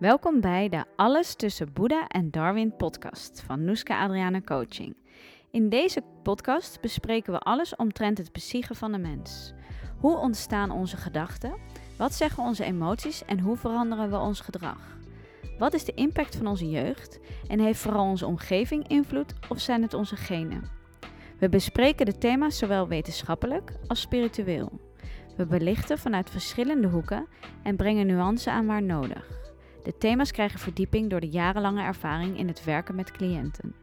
Welkom bij de Alles tussen Boeddha en Darwin podcast van Noeska Adriana Coaching. In deze podcast bespreken we alles omtrent het psyche van de mens. Hoe ontstaan onze gedachten? Wat zeggen onze emoties en hoe veranderen we ons gedrag? Wat is de impact van onze jeugd en heeft vooral onze omgeving invloed of zijn het onze genen? We bespreken de thema's zowel wetenschappelijk als spiritueel. We belichten vanuit verschillende hoeken en brengen nuance aan waar nodig. De thema's krijgen verdieping door de jarenlange ervaring in het werken met cliënten.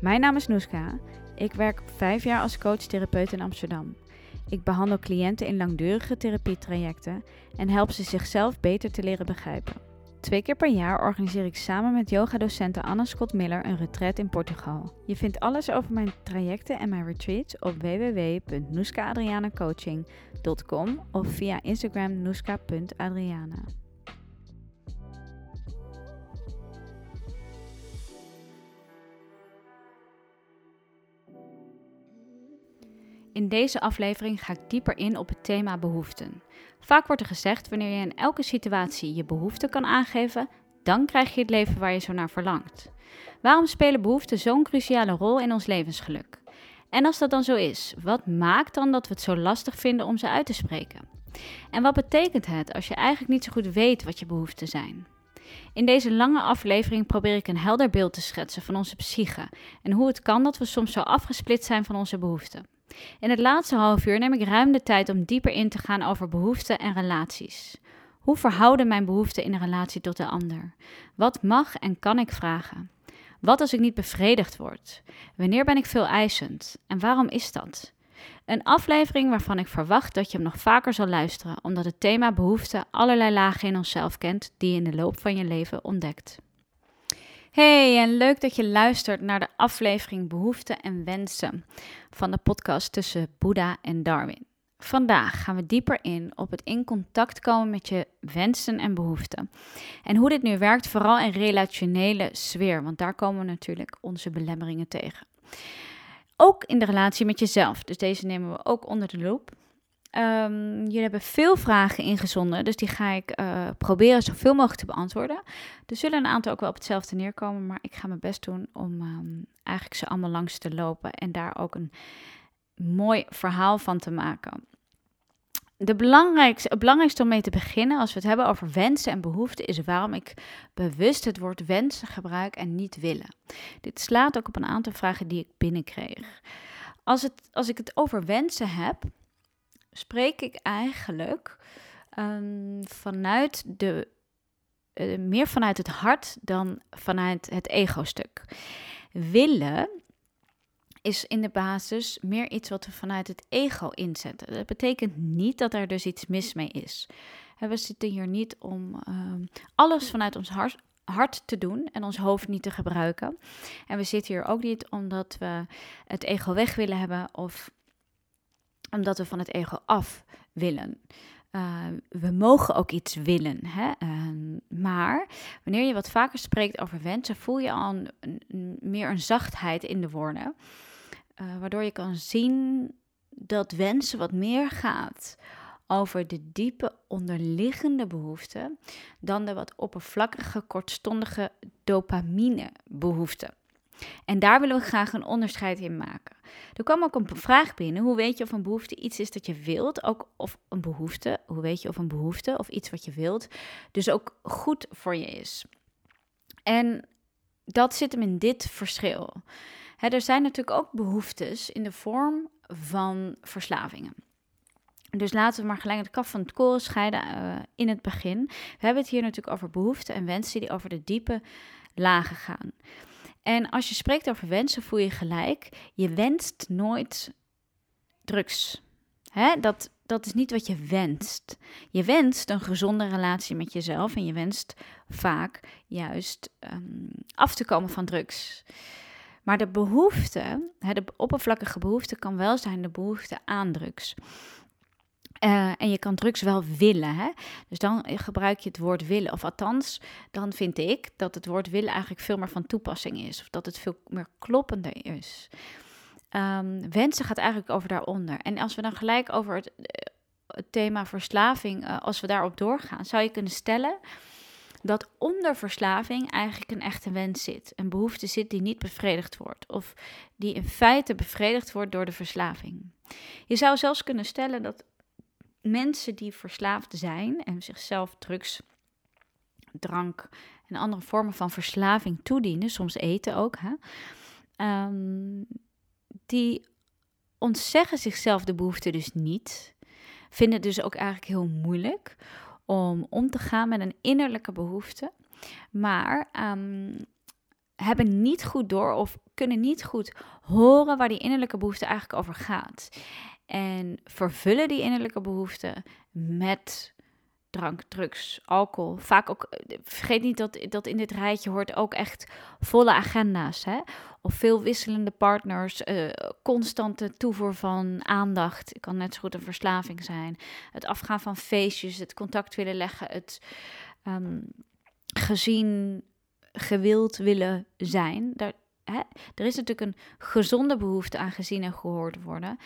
Mijn naam is Noeska. Ik werk vijf jaar als coach-therapeut in Amsterdam. Ik behandel cliënten in langdurige therapietrajecten en help ze zichzelf beter te leren begrijpen. Twee keer per jaar organiseer ik samen met yogadocenten Anna Scott Miller een retreat in Portugal. Je vindt alles over mijn trajecten en mijn retreats op www.noeskaadrianacoaching.com of via Instagram noeska.adriana. In deze aflevering ga ik dieper in op het thema behoeften. Vaak wordt er gezegd: wanneer je in elke situatie je behoeften kan aangeven, dan krijg je het leven waar je zo naar verlangt. Waarom spelen behoeften zo'n cruciale rol in ons levensgeluk? En als dat dan zo is, wat maakt dan dat we het zo lastig vinden om ze uit te spreken? En wat betekent het als je eigenlijk niet zo goed weet wat je behoeften zijn? In deze lange aflevering probeer ik een helder beeld te schetsen van onze psyche en hoe het kan dat we soms zo afgesplitst zijn van onze behoeften. In het laatste half uur neem ik ruim de tijd om dieper in te gaan over behoeften en relaties. Hoe verhouden mijn behoeften in een relatie tot de ander? Wat mag en kan ik vragen? Wat als ik niet bevredigd word? Wanneer ben ik veel eisend? En waarom is dat? Een aflevering waarvan ik verwacht dat je hem nog vaker zal luisteren, omdat het thema behoeften allerlei lagen in onszelf kent die je in de loop van je leven ontdekt. Hey, en leuk dat je luistert naar de aflevering Behoeften en Wensen van de podcast tussen Boeddha en Darwin. Vandaag gaan we dieper in op het in contact komen met je wensen en behoeften. En hoe dit nu werkt, vooral in relationele sfeer, want daar komen we natuurlijk onze belemmeringen tegen. Ook in de relatie met jezelf, dus deze nemen we ook onder de loep. Um, jullie hebben veel vragen ingezonden, dus die ga ik uh, proberen zoveel mogelijk te beantwoorden. Er zullen een aantal ook wel op hetzelfde neerkomen, maar ik ga mijn best doen om um, eigenlijk ze allemaal langs te lopen en daar ook een mooi verhaal van te maken. De belangrijkste, het belangrijkste om mee te beginnen, als we het hebben over wensen en behoeften, is waarom ik bewust het woord wensen gebruik en niet willen. Dit slaat ook op een aantal vragen die ik binnenkreeg. Als, het, als ik het over wensen heb, spreek ik eigenlijk um, vanuit de, uh, meer vanuit het hart dan vanuit het ego-stuk. Willen is in de basis meer iets wat we vanuit het ego inzetten. Dat betekent niet dat er dus iets mis mee is. We zitten hier niet om um, alles vanuit ons hart, hart te doen en ons hoofd niet te gebruiken. En we zitten hier ook niet omdat we het ego weg willen hebben of omdat we van het ego af willen. Uh, we mogen ook iets willen. Hè? Uh, maar wanneer je wat vaker spreekt over wensen, voel je al meer een zachtheid in de woorden. Uh, waardoor je kan zien dat wensen wat meer gaat over de diepe onderliggende behoeften dan de wat oppervlakkige, kortstondige dopamine behoeften. En daar willen we graag een onderscheid in maken. Er kwam ook een vraag binnen: hoe weet je of een behoefte iets is dat je wilt? Ook of een behoefte, hoe weet je of een behoefte of iets wat je wilt, dus ook goed voor je is? En dat zit hem in dit verschil. er zijn natuurlijk ook behoeftes in de vorm van verslavingen. Dus laten we maar gelijk het kaf van het koren scheiden uh, in het begin. We hebben het hier natuurlijk over behoeften en wensen die over de diepe lagen gaan. En als je spreekt over wensen, voel je gelijk, je wenst nooit drugs. Hè? Dat, dat is niet wat je wenst. Je wenst een gezonde relatie met jezelf en je wenst vaak juist um, af te komen van drugs. Maar de behoefte, de oppervlakkige behoefte, kan wel zijn de behoefte aan drugs. Uh, en je kan drugs wel willen. Hè? Dus dan gebruik je het woord willen. Of althans, dan vind ik dat het woord willen eigenlijk veel meer van toepassing is. Of dat het veel meer kloppender is. Um, wensen gaat eigenlijk over daaronder. En als we dan gelijk over het, het thema verslaving, als we daarop doorgaan, zou je kunnen stellen dat onder verslaving eigenlijk een echte wens zit. Een behoefte zit die niet bevredigd wordt. Of die in feite bevredigd wordt door de verslaving. Je zou zelfs kunnen stellen dat mensen die verslaafd zijn en zichzelf drugs, drank en andere vormen van verslaving toedienen, soms eten ook, hè, ehm, die ontzeggen zichzelf de behoefte dus niet. Vinden het dus ook eigenlijk heel moeilijk om om te gaan met een innerlijke behoefte. Maar um, hebben niet goed door of kunnen niet goed horen waar die innerlijke behoefte eigenlijk over gaat. En vervullen die innerlijke behoefte met drank, drugs, alcohol. Vaak ook, vergeet niet dat, dat in dit rijtje hoort ook echt volle agenda's. Hè? Of veel wisselende partners, uh, constante toevoer van aandacht. Het kan net zo goed een verslaving zijn. Het afgaan van feestjes, het contact willen leggen, het um, gezien, gewild willen zijn. Daar, hè? Er is natuurlijk een gezonde behoefte aan gezien en gehoord worden.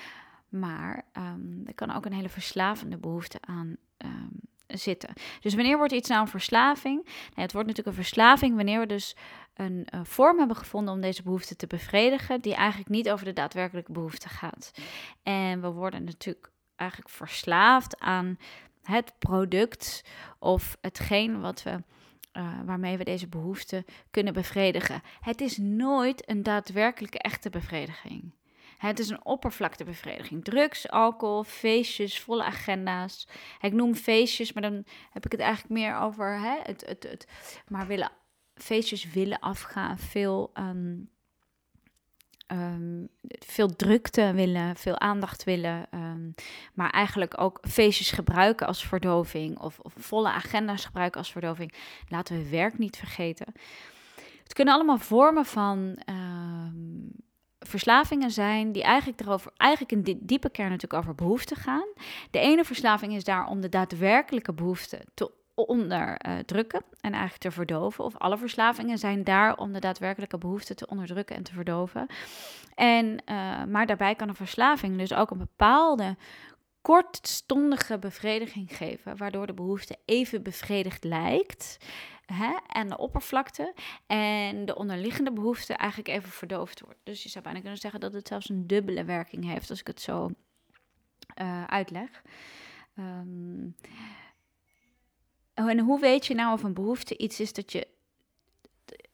Maar um, er kan ook een hele verslavende behoefte aan um, zitten. Dus wanneer wordt iets nou een verslaving? Nou, het wordt natuurlijk een verslaving wanneer we dus een uh, vorm hebben gevonden om deze behoefte te bevredigen, die eigenlijk niet over de daadwerkelijke behoefte gaat. En we worden natuurlijk eigenlijk verslaafd aan het product of hetgeen wat we. Uh, waarmee we deze behoefte kunnen bevredigen. Het is nooit een daadwerkelijke echte bevrediging. Het is een oppervlaktebevrediging. Drugs, alcohol, feestjes, volle agenda's. Ik noem feestjes, maar dan heb ik het eigenlijk meer over hè, het, het, het, maar willen, feestjes willen afgaan. Veel, um, um, veel drukte willen, veel aandacht willen. Um, maar eigenlijk ook feestjes gebruiken als verdoving. Of volle agenda's gebruiken als verdoving. Laten we werk niet vergeten. Het kunnen allemaal vormen van verslavingen zijn die eigenlijk erover, eigenlijk in diepe kern natuurlijk over behoeften gaan. De ene verslaving is daar om de daadwerkelijke behoefte te onderdrukken en eigenlijk te verdoven. Of alle verslavingen zijn daar om de daadwerkelijke behoefte te onderdrukken en te verdoven. En, uh, maar daarbij kan een verslaving dus ook een bepaalde kortstondige bevrediging geven, waardoor de behoefte even bevredigd lijkt en de oppervlakte en de onderliggende behoefte eigenlijk even verdoofd wordt. Dus je zou bijna kunnen zeggen dat het zelfs een dubbele werking heeft, als ik het zo uh, uitleg. Um, en hoe weet je nou of een behoefte iets is dat je,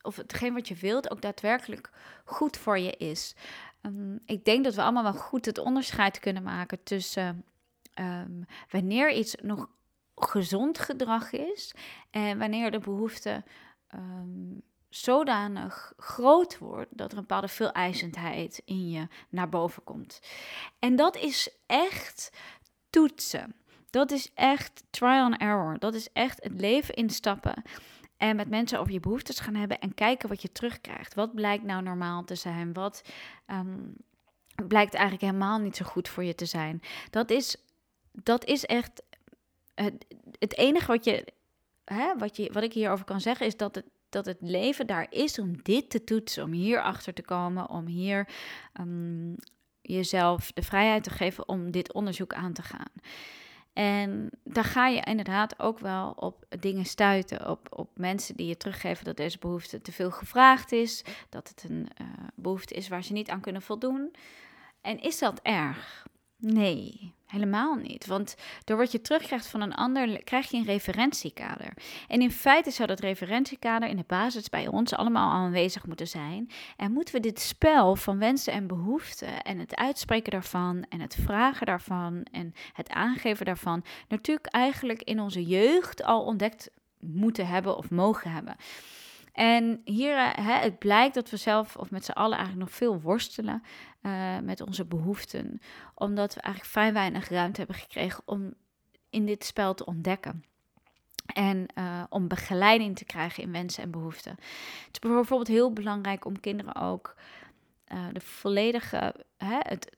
of hetgeen wat je wilt, ook daadwerkelijk goed voor je is? Um, ik denk dat we allemaal wel goed het onderscheid kunnen maken tussen um, wanneer iets nog gezond gedrag is en wanneer de behoefte um, zodanig groot wordt dat er een bepaalde veeleisendheid in je naar boven komt. En dat is echt toetsen. Dat is echt trial and error. Dat is echt het leven instappen en met mensen over je behoeftes gaan hebben en kijken wat je terugkrijgt. Wat blijkt nou normaal te zijn? Wat um, blijkt eigenlijk helemaal niet zo goed voor je te zijn? Dat is, dat is echt het, het enige wat, je, hè, wat, je, wat ik hierover kan zeggen is dat het, dat het leven daar is om dit te toetsen, om hier achter te komen, om hier um, jezelf de vrijheid te geven om dit onderzoek aan te gaan. En daar ga je inderdaad ook wel op dingen stuiten, op, op mensen die je teruggeven dat deze behoefte te veel gevraagd is, dat het een uh, behoefte is waar ze niet aan kunnen voldoen. En is dat erg? Nee, helemaal niet. Want door wat je terugkrijgt van een ander, krijg je een referentiekader. En in feite zou dat referentiekader in de basis bij ons allemaal aanwezig moeten zijn. En moeten we dit spel van wensen en behoeften en het uitspreken daarvan en het vragen daarvan en het aangeven daarvan natuurlijk eigenlijk in onze jeugd al ontdekt moeten hebben of mogen hebben. En hier, eh, hè, het blijkt dat we zelf of met z'n allen eigenlijk nog veel worstelen uh, met onze behoeften. Omdat we eigenlijk vrij weinig ruimte hebben gekregen om in dit spel te ontdekken. En uh, om begeleiding te krijgen in wensen en behoeften. Het is bijvoorbeeld heel belangrijk om kinderen ook de volledige, hè, het,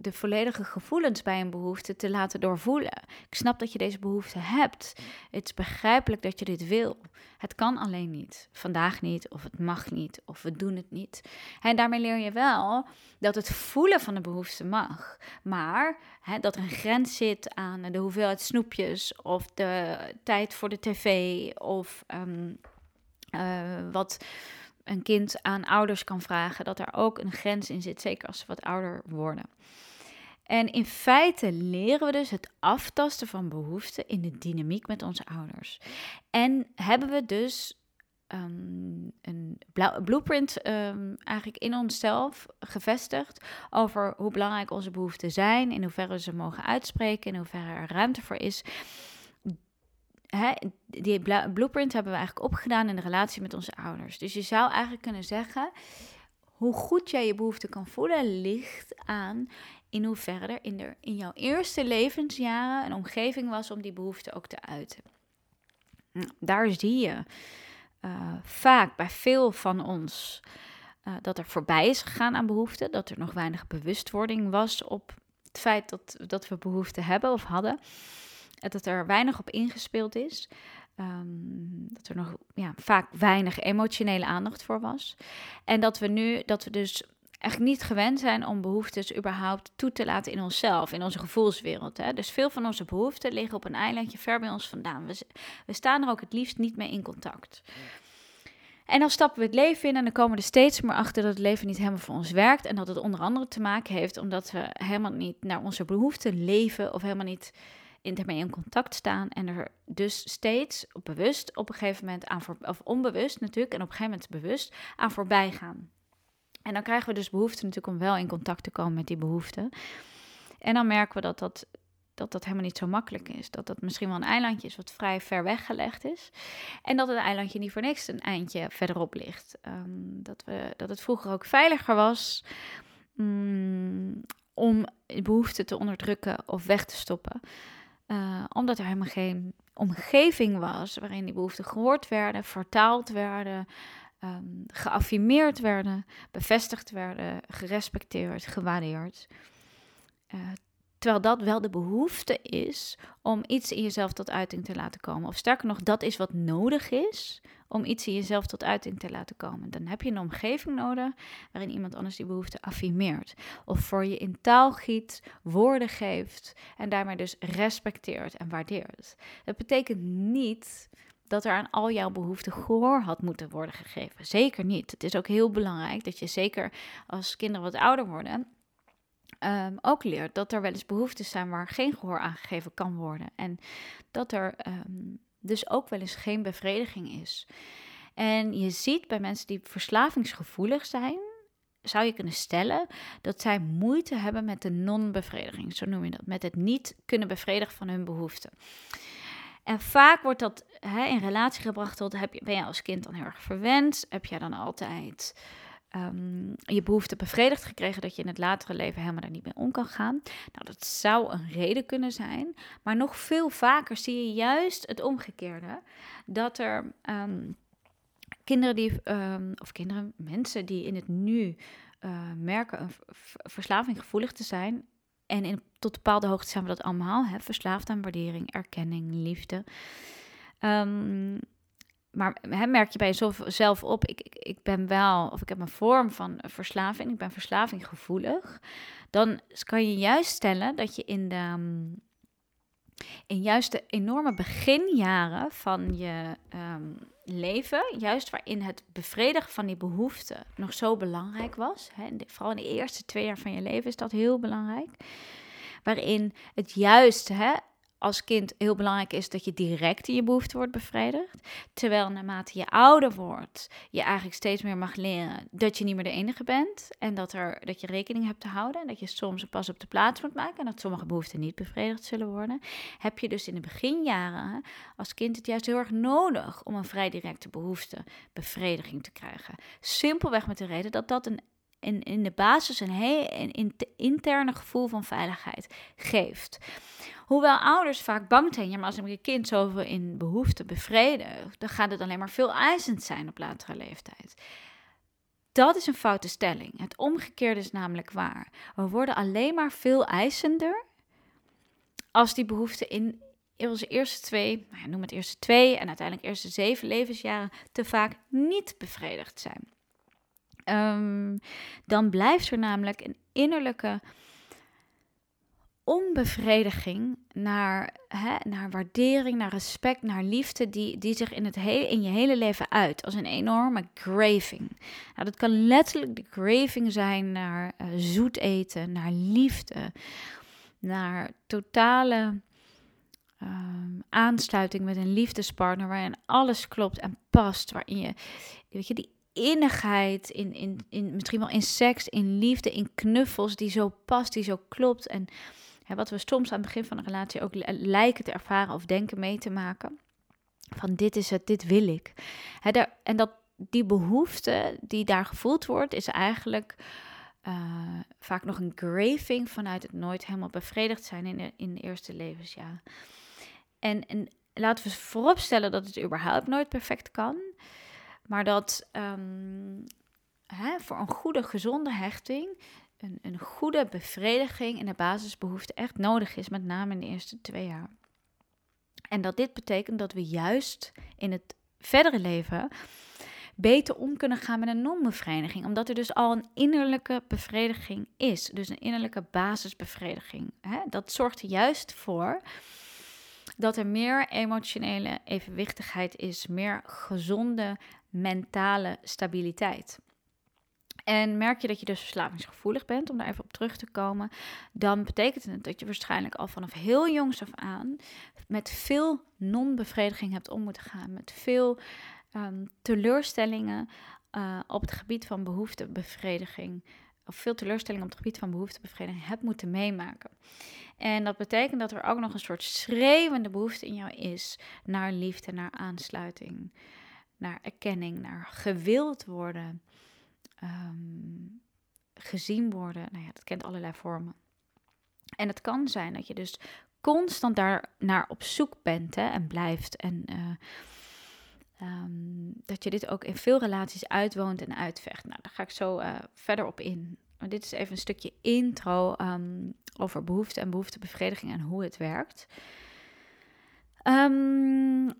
de volledige gevoelens bij een behoefte te laten doorvoelen. Ik snap dat je deze behoefte hebt. Het is begrijpelijk dat je dit wil. Het kan alleen niet. Vandaag niet, of het mag niet, of we doen het niet. En daarmee leer je wel dat het voelen van de behoefte mag. Maar hè, dat er een grens zit aan de hoeveelheid snoepjes, of de tijd voor de tv, of ehm, eh, wat een kind aan ouders kan vragen, dat er ook een grens in zit, zeker als ze wat ouder worden. En in feite leren we dus het aftasten van behoeften in de dynamiek met onze ouders. En hebben we dus um, een blueprint um, eigenlijk in onszelf gevestigd over hoe belangrijk onze behoeften zijn, in hoeverre we ze mogen uitspreken, in hoeverre er ruimte voor is. Die blueprint hebben we eigenlijk opgedaan in de relatie met onze ouders. Dus je zou eigenlijk kunnen zeggen, hoe goed jij je behoeften kan voelen, ligt aan in hoeverre er in, in jouw eerste levensjaren een omgeving was om die behoefte ook te uiten. Nou, daar zie je uh, vaak bij veel van ons uh, dat er voorbij is gegaan aan behoeften, dat er nog weinig bewustwording was op het feit dat, dat we behoeften hebben of hadden, dat er weinig op ingespeeld is. Um, dat er nog ja, vaak weinig emotionele aandacht voor was. En dat we nu, dat we dus echt niet gewend zijn om behoeftes überhaupt toe te laten in onszelf, in onze gevoelswereld. Hè? Dus veel van onze behoeften liggen op een eilandje ver bij ons vandaan. We, we staan er ook het liefst niet mee in contact. En dan stappen we het leven in en dan komen we er steeds meer achter dat het leven niet helemaal voor ons werkt. En dat het onder andere te maken heeft omdat we helemaal niet naar onze behoeften leven of helemaal niet ermee in contact staan. En er dus steeds bewust op een gegeven moment aan, voor, of onbewust natuurlijk, en op een gegeven moment bewust aan voorbij gaan. En dan krijgen we dus behoefte natuurlijk om wel in contact te komen met die behoeften. En dan merken we dat dat, dat dat helemaal niet zo makkelijk is. Dat dat misschien wel een eilandje is wat vrij ver weggelegd is. En dat het eilandje niet voor niks een eindje verderop ligt. Ehm, dat, we, dat het vroeger ook veiliger was mm, om behoeften te onderdrukken of weg te stoppen. Uh, omdat er helemaal geen omgeving was waarin die behoeften gehoord werden, vertaald werden, um, geaffirmeerd werden, bevestigd werden, gerespecteerd, gewaardeerd. Uh, terwijl dat wel de behoefte is om iets in jezelf tot uiting te laten komen. Of sterker nog, dat is wat nodig is om iets in jezelf tot uiting te laten komen. Dan heb je een omgeving nodig waarin iemand anders die behoefte affirmeert. Of voor je in taal giet, woorden geeft en daarmee dus respecteert en waardeert. Dat betekent niet dat er aan al jouw behoeften gehoor had moeten worden gegeven. Zeker niet. Het is ook heel belangrijk dat je zeker als kinderen wat ouder worden. Um, ook leert dat er wel eens behoeftes zijn waar geen gehoor aan gegeven kan worden. En dat er um, dus ook wel eens geen bevrediging is. En je ziet bij mensen die verslavingsgevoelig zijn, zou je kunnen stellen dat zij moeite hebben met de non-bevrediging, zo noem je dat, met het niet kunnen bevredigen van hun behoeften. En vaak wordt dat hè, in relatie gebracht tot, heb je, ben je als kind dan heel erg verwend? Heb jij dan altijd um, je behoefte bevredigd gekregen dat je in het latere leven helemaal daar niet mee om kan gaan? Nou, dat zou een reden kunnen zijn. Maar nog veel vaker zie je juist het omgekeerde. Dat er um, kinderen die, um, of kinderen, mensen die in het nu uh, merken een verslaving gevoelig te zijn, en in, tot bepaalde hoogte zijn we dat allemaal. Hè? Verslaafd aan waardering, erkenning, liefde. Um, maar hè, merk je bij jezelf op, ik, ik, ik ben wel, of ik heb een vorm van verslaving, ik ben verslavinggevoelig. Dan kan je juist stellen dat je in de, in juist de enorme beginjaren van je um, leven, juist waarin het bevredigen van die behoeften nog zo belangrijk was, hè, vooral in de eerste twee jaar van je leven is dat heel belangrijk, waarin het juist hè, als kind heel belangrijk is dat je direct in je behoefte wordt bevredigd. Terwijl naarmate je ouder wordt, je eigenlijk steeds meer mag leren dat je niet meer de enige bent. En dat, er, dat je rekening hebt te houden. En dat je soms een pas op de plaats moet maken. En dat sommige behoeften niet bevredigd zullen worden. Heb je dus in de beginjaren als kind het juist heel erg nodig om een vrij directe behoefte bevrediging te krijgen. Simpelweg met de reden dat dat een in, in de basis een heel een interne gevoel van veiligheid geeft. Hoewel ouders vaak bang zijn, ja, maar als ik een kind zoveel in behoefte bevredigen, dan gaat het alleen maar veel eisend zijn op latere leeftijd. dat is een foute stelling. Het omgekeerde is namelijk waar. We worden alleen maar veel eisender als die behoeften in onze eerste twee, nou ja, noem het eerste twee en uiteindelijk eerste zeven levensjaren te vaak niet bevredigd zijn. Ehm, dan blijft er namelijk een innerlijke onbevrediging naar, hè, naar waardering, naar respect, naar liefde, die, die zich in, het hele, in je hele leven uit als een enorme craving. Nou, dat kan letterlijk de craving zijn naar uh, zoet eten, naar liefde, naar totale um, aansluiting met een liefdespartner waarin alles klopt en past, waarin je, weet je, die innigheid in, in, in misschien wel in seks, in liefde, in knuffels die zo past, die zo klopt en wat we soms aan het begin van een relatie ook lijken te ervaren of denken mee te maken. Van dit is het, dit wil ik. En dat die behoefte die daar gevoeld wordt, is eigenlijk uh, vaak nog een craving vanuit het nooit helemaal bevredigd zijn in de, in eerste levensjaar. En, en laten we vooropstellen dat het überhaupt nooit perfect kan. Maar dat hè, voor een goede, gezonde hechting een, een goede bevrediging in de basisbehoeften echt nodig is, met name in de eerste twee jaar. En dat dit betekent dat we juist in het verdere leven beter om kunnen gaan met een non-bevrediging. Omdat er dus al een innerlijke bevrediging is. Dus een innerlijke basisbevrediging. Dat zorgt juist voor dat er meer emotionele evenwichtigheid is, meer gezonde mentale stabiliteit. En merk je dat je dus verslavingsgevoelig bent, om daar even op terug te komen, dan betekent het dat je waarschijnlijk al vanaf heel jongs af aan met veel non-bevrediging hebt om moeten gaan, met veel um, teleurstellingen uh, op het gebied van behoeftebevrediging, of veel teleurstellingen op het gebied van behoeftebevrediging hebt moeten meemaken. En dat betekent dat er ook nog een soort schreeuwende behoefte in jou is naar liefde, naar aansluiting, naar erkenning, naar gewild worden, um, gezien worden. Nou ja, dat kent allerlei vormen. En het kan zijn dat je dus constant daar naar op zoek bent hè, en blijft. En uh, um, dat je dit ook in veel relaties uitwoont en uitvecht. Nou, daar ga ik zo uh, verder op in. Maar dit is even een stukje intro um, over behoefte en behoeftebevrediging en hoe het werkt. Um,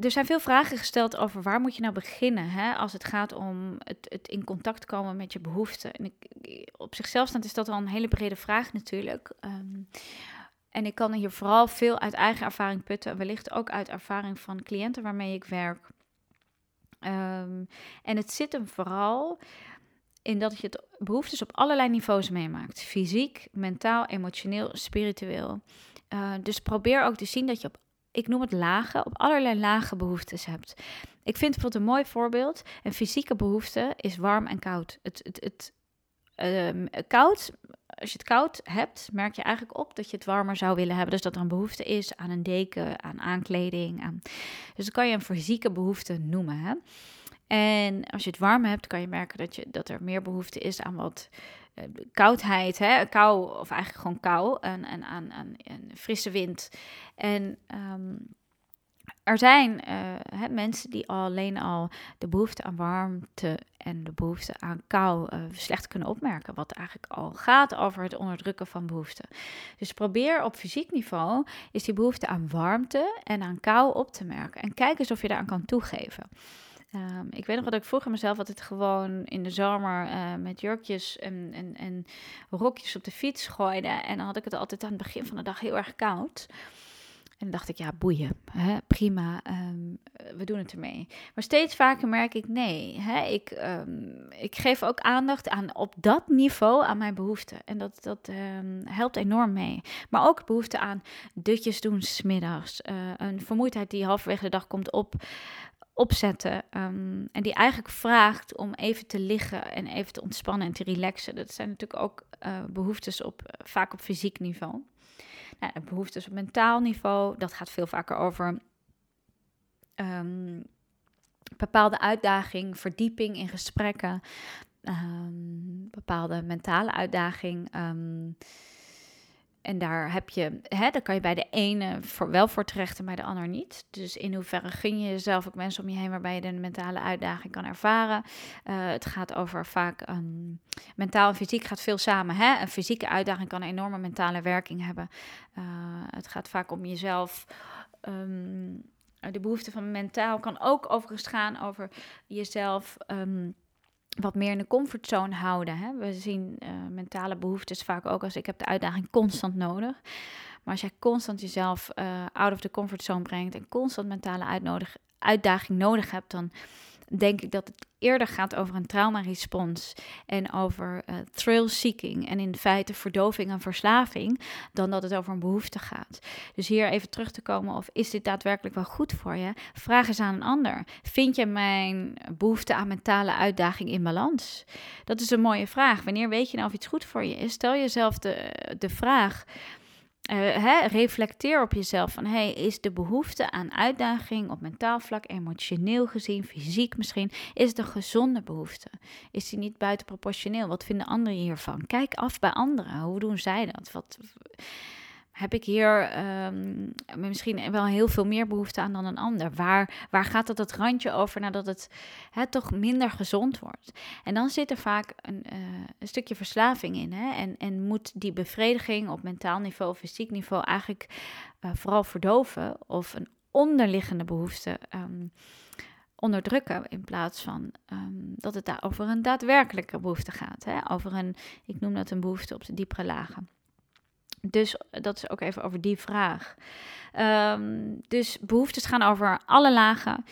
er zijn veel vragen gesteld over waar moet je nou beginnen hè, als het gaat om het, het in contact komen met je behoeften. En ik, op zichzelf staand is dat al een hele brede vraag natuurlijk. Um, en ik kan hier vooral veel uit eigen ervaring putten en wellicht ook uit ervaring van cliënten waarmee ik werk. Um, en het zit hem vooral in dat je het behoeftes op allerlei niveaus meemaakt: fysiek, mentaal, emotioneel, spiritueel. Uh, dus probeer ook te zien dat je op ik noem het lagen, op allerlei lage behoeftes hebt. Ik vind bijvoorbeeld een mooi voorbeeld. Een fysieke behoefte is warm en koud. Het, het, het um, koud, als je het koud hebt, merk je eigenlijk op dat je het warmer zou willen hebben. Dus dat er een behoefte is aan een deken, aan aankleding. Aan... Dus dat kan je een fysieke behoefte noemen. Hè? En als je het warm hebt, kan je merken dat, je, dat er meer behoefte is aan wat koudheid, hè? kou, of eigenlijk gewoon kou, en, en aan, aan, frisse wind. En um, er zijn uh, mensen die alleen al de behoefte aan warmte en de behoefte aan kou uh, slecht kunnen opmerken. Wat eigenlijk al gaat over het onderdrukken van behoeften. Dus probeer op fysiek niveau is die behoefte aan warmte en aan kou op te merken. En kijk eens of je daaraan kan toegeven. Um, ik weet nog dat ik vroeger mezelf altijd gewoon in de zomer uh, met jurkjes en, en, en rokjes op de fiets gooide. En dan had ik het altijd aan het begin van de dag heel erg koud. En dan dacht ik, ja, boeien, hè, prima, um, we doen het ermee. Maar steeds vaker merk ik, nee, hè, ik, um, ik geef ook aandacht aan op dat niveau aan mijn behoeften. En dat, dat helpt enorm mee. Maar ook behoefte aan dutjes doen smiddags. Uh, een vermoeidheid die halverwege de dag komt op, opzetten. en die eigenlijk vraagt om even te liggen en even te ontspannen en te relaxen. Dat zijn natuurlijk ook uh, behoeftes op, vaak op fysiek niveau. Nou, behoeftes op mentaal niveau, dat gaat veel vaker over um, bepaalde uitdaging, verdieping in gesprekken, um, bepaalde mentale uitdaging. En daar heb je, hè, daar kan je bij de ene voor, wel voor terecht en bij de ander niet. Dus in hoeverre gun je jezelf ook mensen om je heen waarbij je de mentale uitdaging kan ervaren. Uh, het gaat over vaak um, mentaal en fysiek gaat veel samen. Hè? Een fysieke uitdaging kan een enorme mentale werking hebben. Uh, het gaat vaak om jezelf. Um, de behoefte van mentaal kan ook overigens gaan over jezelf. Um, wat meer in de comfortzone houden. Hè? We zien uh, mentale behoeftes vaak ook als ik heb de uitdaging constant nodig. Maar als jij constant jezelf uh, out of the comfortzone brengt en constant mentale uitnodig, uitdaging nodig hebt, dan denk ik dat het eerder gaat over een traumarespons en over uh, thrill-seeking en in feite verdoving en verslaving, dan dat het over een behoefte gaat. Dus hier even terug te komen of is dit daadwerkelijk wel goed voor je? Vraag eens aan een ander. Vind je mijn behoefte aan mentale uitdaging in balans? Dat is een mooie vraag. Wanneer weet je nou of iets goed voor je is? Stel jezelf de, de vraag. Uh, reflecteer op jezelf van hey, is de behoefte aan uitdaging op mentaal vlak, emotioneel gezien, fysiek misschien, is het een gezonde behoefte? Is die niet buitenproportioneel? Wat vinden anderen hiervan? Kijk af bij anderen. Hoe doen zij dat? Wat, heb ik hier um, misschien wel heel veel meer behoefte aan dan een ander? Waar, waar gaat dat het randje over nadat het hè, toch minder gezond wordt? En dan zit er vaak een, uh, een stukje verslaving in. Hè? En, en moet die bevrediging op mentaal niveau of fysiek niveau eigenlijk uh, vooral verdoven of een onderliggende behoefte um, onderdrukken in plaats van um, dat het daar over een daadwerkelijke behoefte gaat. Hè? Over een, ik noem dat een behoefte op de diepere lagen. Dus dat is ook even over die vraag. Um, dus behoeftes gaan over alle lagen.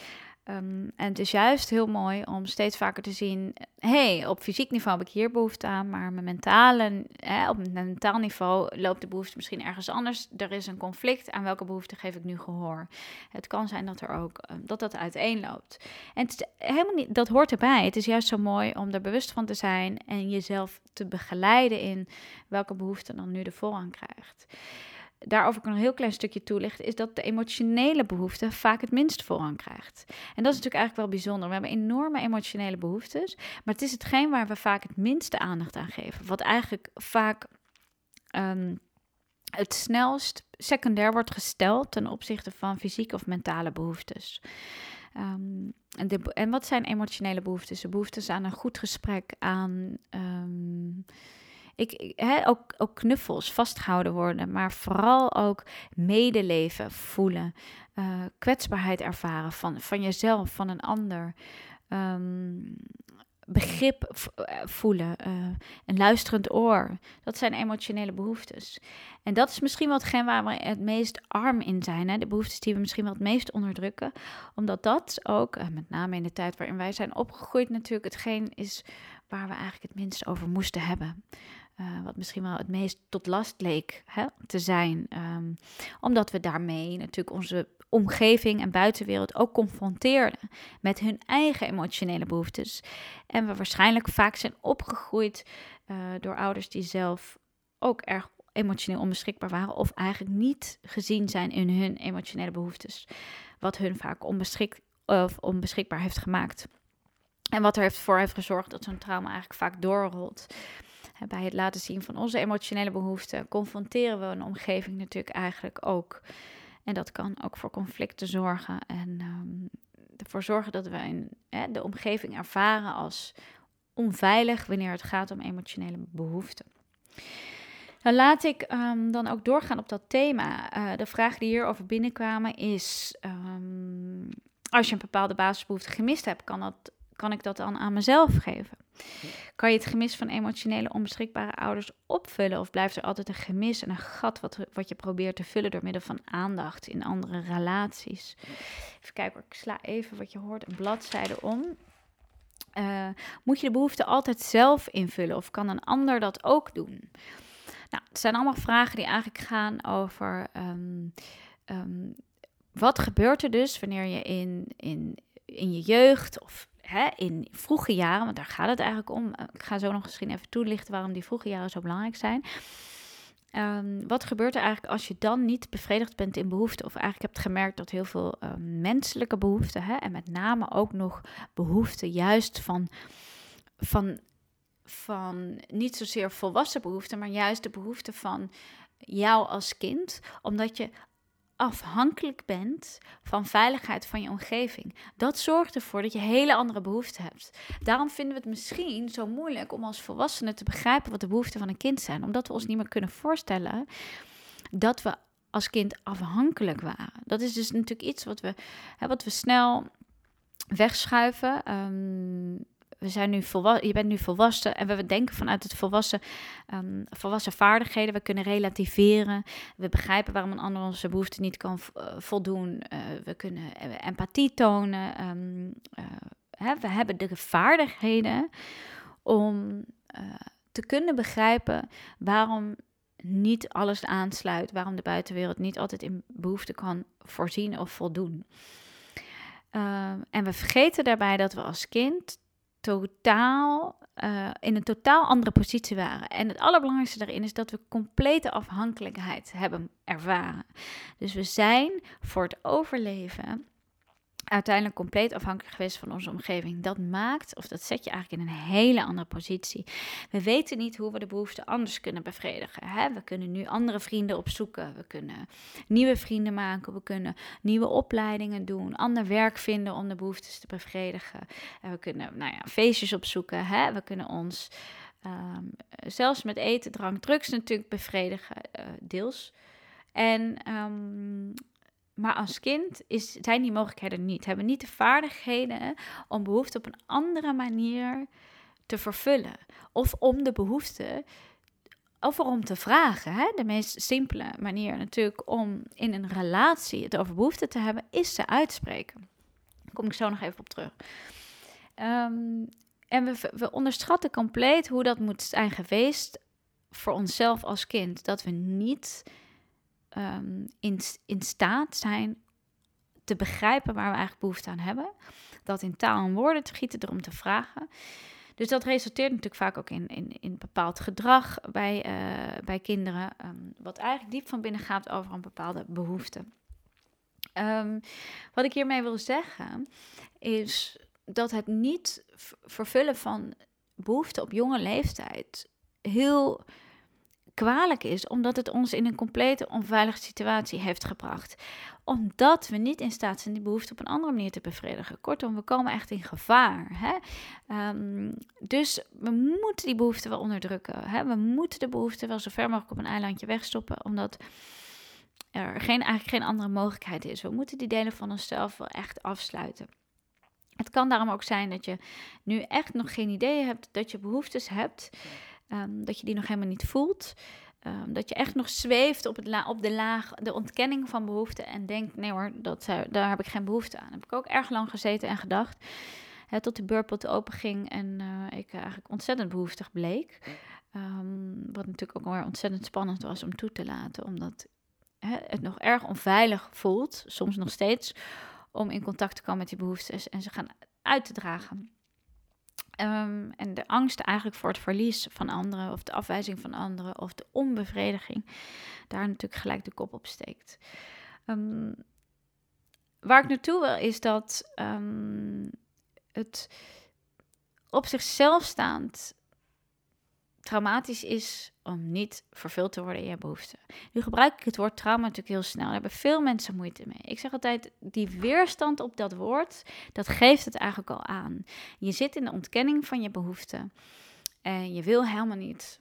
Um, en het is juist heel mooi om steeds vaker te zien: hey, op fysiek niveau heb ik hier behoefte aan, maar mijn mentale, hè, op mentaal niveau loopt de behoefte misschien ergens anders. Er is een conflict. Aan welke behoefte geef ik nu gehoor? Het kan zijn dat er ook um, dat dat uiteenloopt. En helemaal niet, dat hoort erbij. Het is juist zo mooi om er bewust van te zijn en jezelf te begeleiden in welke behoefte dan nu de voorrang krijgt daarover kan een heel klein stukje toelichten, is dat de emotionele behoefte vaak het minst voorrang krijgt. En dat is natuurlijk eigenlijk wel bijzonder. We hebben enorme emotionele behoeftes, maar het is hetgeen waar we vaak het minste aandacht aan geven. Wat eigenlijk vaak um, het snelst secundair wordt gesteld ten opzichte van fysieke of mentale behoeftes. Um, en, de, en, wat zijn emotionele behoeftes? De behoeftes aan een goed gesprek, aan um, ik, ook, ook knuffels, vastgehouden worden, maar vooral ook medeleven voelen, uh, kwetsbaarheid ervaren van, van jezelf, van een ander. Um, begrip eh, voelen, uh, een luisterend oor. Dat zijn emotionele behoeftes. En dat is misschien wel hetgeen waar we het meest arm in zijn. Hè? De behoeftes die we misschien wel het meest onderdrukken. Omdat dat ook, met name in de tijd waarin wij zijn opgegroeid, natuurlijk hetgeen is waar we eigenlijk het minst over moesten hebben. Uh, wat misschien wel het meest tot last leek hè, te zijn. Um, omdat we daarmee natuurlijk onze omgeving en buitenwereld ook confronteerden met hun eigen emotionele behoeftes. En we waarschijnlijk vaak zijn opgegroeid uh, door ouders die zelf ook erg emotioneel onbeschikbaar waren. Of eigenlijk niet gezien zijn in hun emotionele behoeftes. Wat hun vaak onbeschik of onbeschikbaar heeft gemaakt. En wat er heeft voor heeft gezorgd dat zo'n trauma eigenlijk vaak doorrolt bij het laten zien van onze emotionele behoeften, confronteren we een omgeving natuurlijk eigenlijk ook. En dat kan ook voor conflicten zorgen en um, ervoor zorgen dat we in, hè, de omgeving ervaren als onveilig wanneer het gaat om emotionele behoeften. Dan laat ik um, dan ook doorgaan op dat thema. Uh, de vragen die hierover binnenkwamen is: um, als je een bepaalde basisbehoefte gemist hebt, kan, dat, kan ik dat dan aan mezelf geven? Kan je het gemis van emotionele onbeschikbare ouders opvullen? Of blijft er altijd een gemis en een gat wat, wat je probeert te vullen door middel van aandacht in andere relaties? Even kijken, ik sla even wat je hoort, een bladzijde om. Uh, moet je de behoefte altijd zelf invullen of kan een ander dat ook doen? Nou, het zijn allemaal vragen die eigenlijk gaan over um, um, wat gebeurt er dus wanneer je in, in, in je jeugd of hè, in vroege jaren, want daar gaat het eigenlijk om. Ik ga zo nog misschien even toelichten waarom die vroege jaren zo belangrijk zijn. Um, wat gebeurt er eigenlijk als je dan niet bevredigd bent in behoeften? Of eigenlijk hebt gemerkt dat heel veel uh, menselijke behoeften, hè, en met name ook nog behoeften juist van, van, van niet zozeer volwassen behoeften, maar juist de behoefte van jou als kind, omdat je afhankelijk bent van veiligheid van je omgeving. Dat zorgt ervoor dat je hele andere behoeften hebt. Daarom vinden we het misschien zo moeilijk om als volwassenen te begrijpen wat de behoeften van een kind zijn, omdat we ons niet meer kunnen voorstellen dat we als kind afhankelijk waren. Dat is dus natuurlijk iets wat we, hè, wat we snel wegschuiven. Ehm, we zijn nu volwassen, je bent nu volwassen en we denken vanuit het volwassen, um, volwassen vaardigheden. We kunnen relativeren. We begrijpen waarom een ander onze behoeften niet kan uh, voldoen. Uh, we kunnen uh, empathie tonen. Um, hè, we hebben de vaardigheden om te kunnen begrijpen waarom niet alles aansluit, waarom de buitenwereld niet altijd in behoeften kan voorzien of voldoen. Uh, en we vergeten daarbij dat we als kind totaal uh, in een totaal andere positie waren. En het allerbelangrijkste daarin is dat we complete afhankelijkheid hebben ervaren. Dus we zijn voor het overleven uiteindelijk compleet afhankelijk geweest van onze omgeving. Dat maakt, of dat zet je eigenlijk in een hele andere positie. We weten niet hoe we de behoeften anders kunnen bevredigen. Hè? We kunnen nu andere vrienden opzoeken. We kunnen nieuwe vrienden maken. We kunnen nieuwe opleidingen doen. Ander werk vinden om de behoeftes te bevredigen. En we kunnen nou ja, feestjes opzoeken. Hè? We kunnen ons um, zelfs met eten, drank, drugs natuurlijk bevredigen. Uh, deels. En um, maar als kind is, zijn die mogelijkheden niet. Hebben niet de vaardigheden om behoeften op een andere manier te vervullen. Of om de behoefte, of om te vragen. Hè? De meest simpele manier natuurlijk om in een relatie het over behoeften te hebben, is ze uitspreken. Daar kom ik zo nog even op terug. Um, en we, we onderschatten compleet hoe dat moet zijn geweest voor onszelf als kind. Dat we niet um, in, in staat zijn te begrijpen waar we eigenlijk behoefte aan hebben. Dat in taal en woorden te gieten, erom te vragen. Dus dat resulteert natuurlijk vaak ook in, in, in bepaald gedrag bij, uh, bij kinderen, um, wat eigenlijk diep van binnen gaat over een bepaalde behoefte. Um, wat ik hiermee wil zeggen, is dat het niet vervullen van behoeften op jonge leeftijd heel kwalijk is, omdat het ons in een complete onveilige situatie heeft gebracht. Omdat we niet in staat zijn die behoefte op een andere manier te bevredigen. Kortom, we komen echt in gevaar. Hè? Um, dus we moeten die behoefte wel onderdrukken. Hè? We moeten de behoefte wel zo ver mogelijk op een eilandje wegstoppen, omdat er geen, eigenlijk geen andere mogelijkheid is. We moeten die delen van onszelf wel echt afsluiten. Het kan daarom ook zijn dat je nu echt nog geen idee hebt dat je behoeftes hebt. Um, dat je die nog helemaal niet voelt. Um, dat je echt nog zweeft op, het op de laag, de ontkenning van behoeften. En denkt, nee hoor, dat, daar heb ik geen behoefte aan. heb ik ook erg lang gezeten en gedacht. Hè, tot de beurpot open ging en uh, ik eigenlijk ontzettend behoeftig bleek. Um, wat natuurlijk ook weer ontzettend spannend was om toe te laten. Omdat hè, het nog erg onveilig voelt, soms nog steeds, om in contact te komen met die behoeftes en ze gaan uit te dragen. Um, en de angst eigenlijk voor het verlies van anderen, of de afwijzing van anderen, of de onbevrediging, daar natuurlijk gelijk de kop op steekt. Um, waar ik naartoe wil is dat um, het op zichzelf staand traumatisch is om niet vervuld te worden in je behoeften. Nu gebruik ik het woord trauma natuurlijk heel snel. Daar hebben veel mensen moeite mee. Ik zeg altijd, die weerstand op dat woord, dat geeft het eigenlijk al aan. Je zit in de ontkenning van je behoeften. En je wil helemaal niet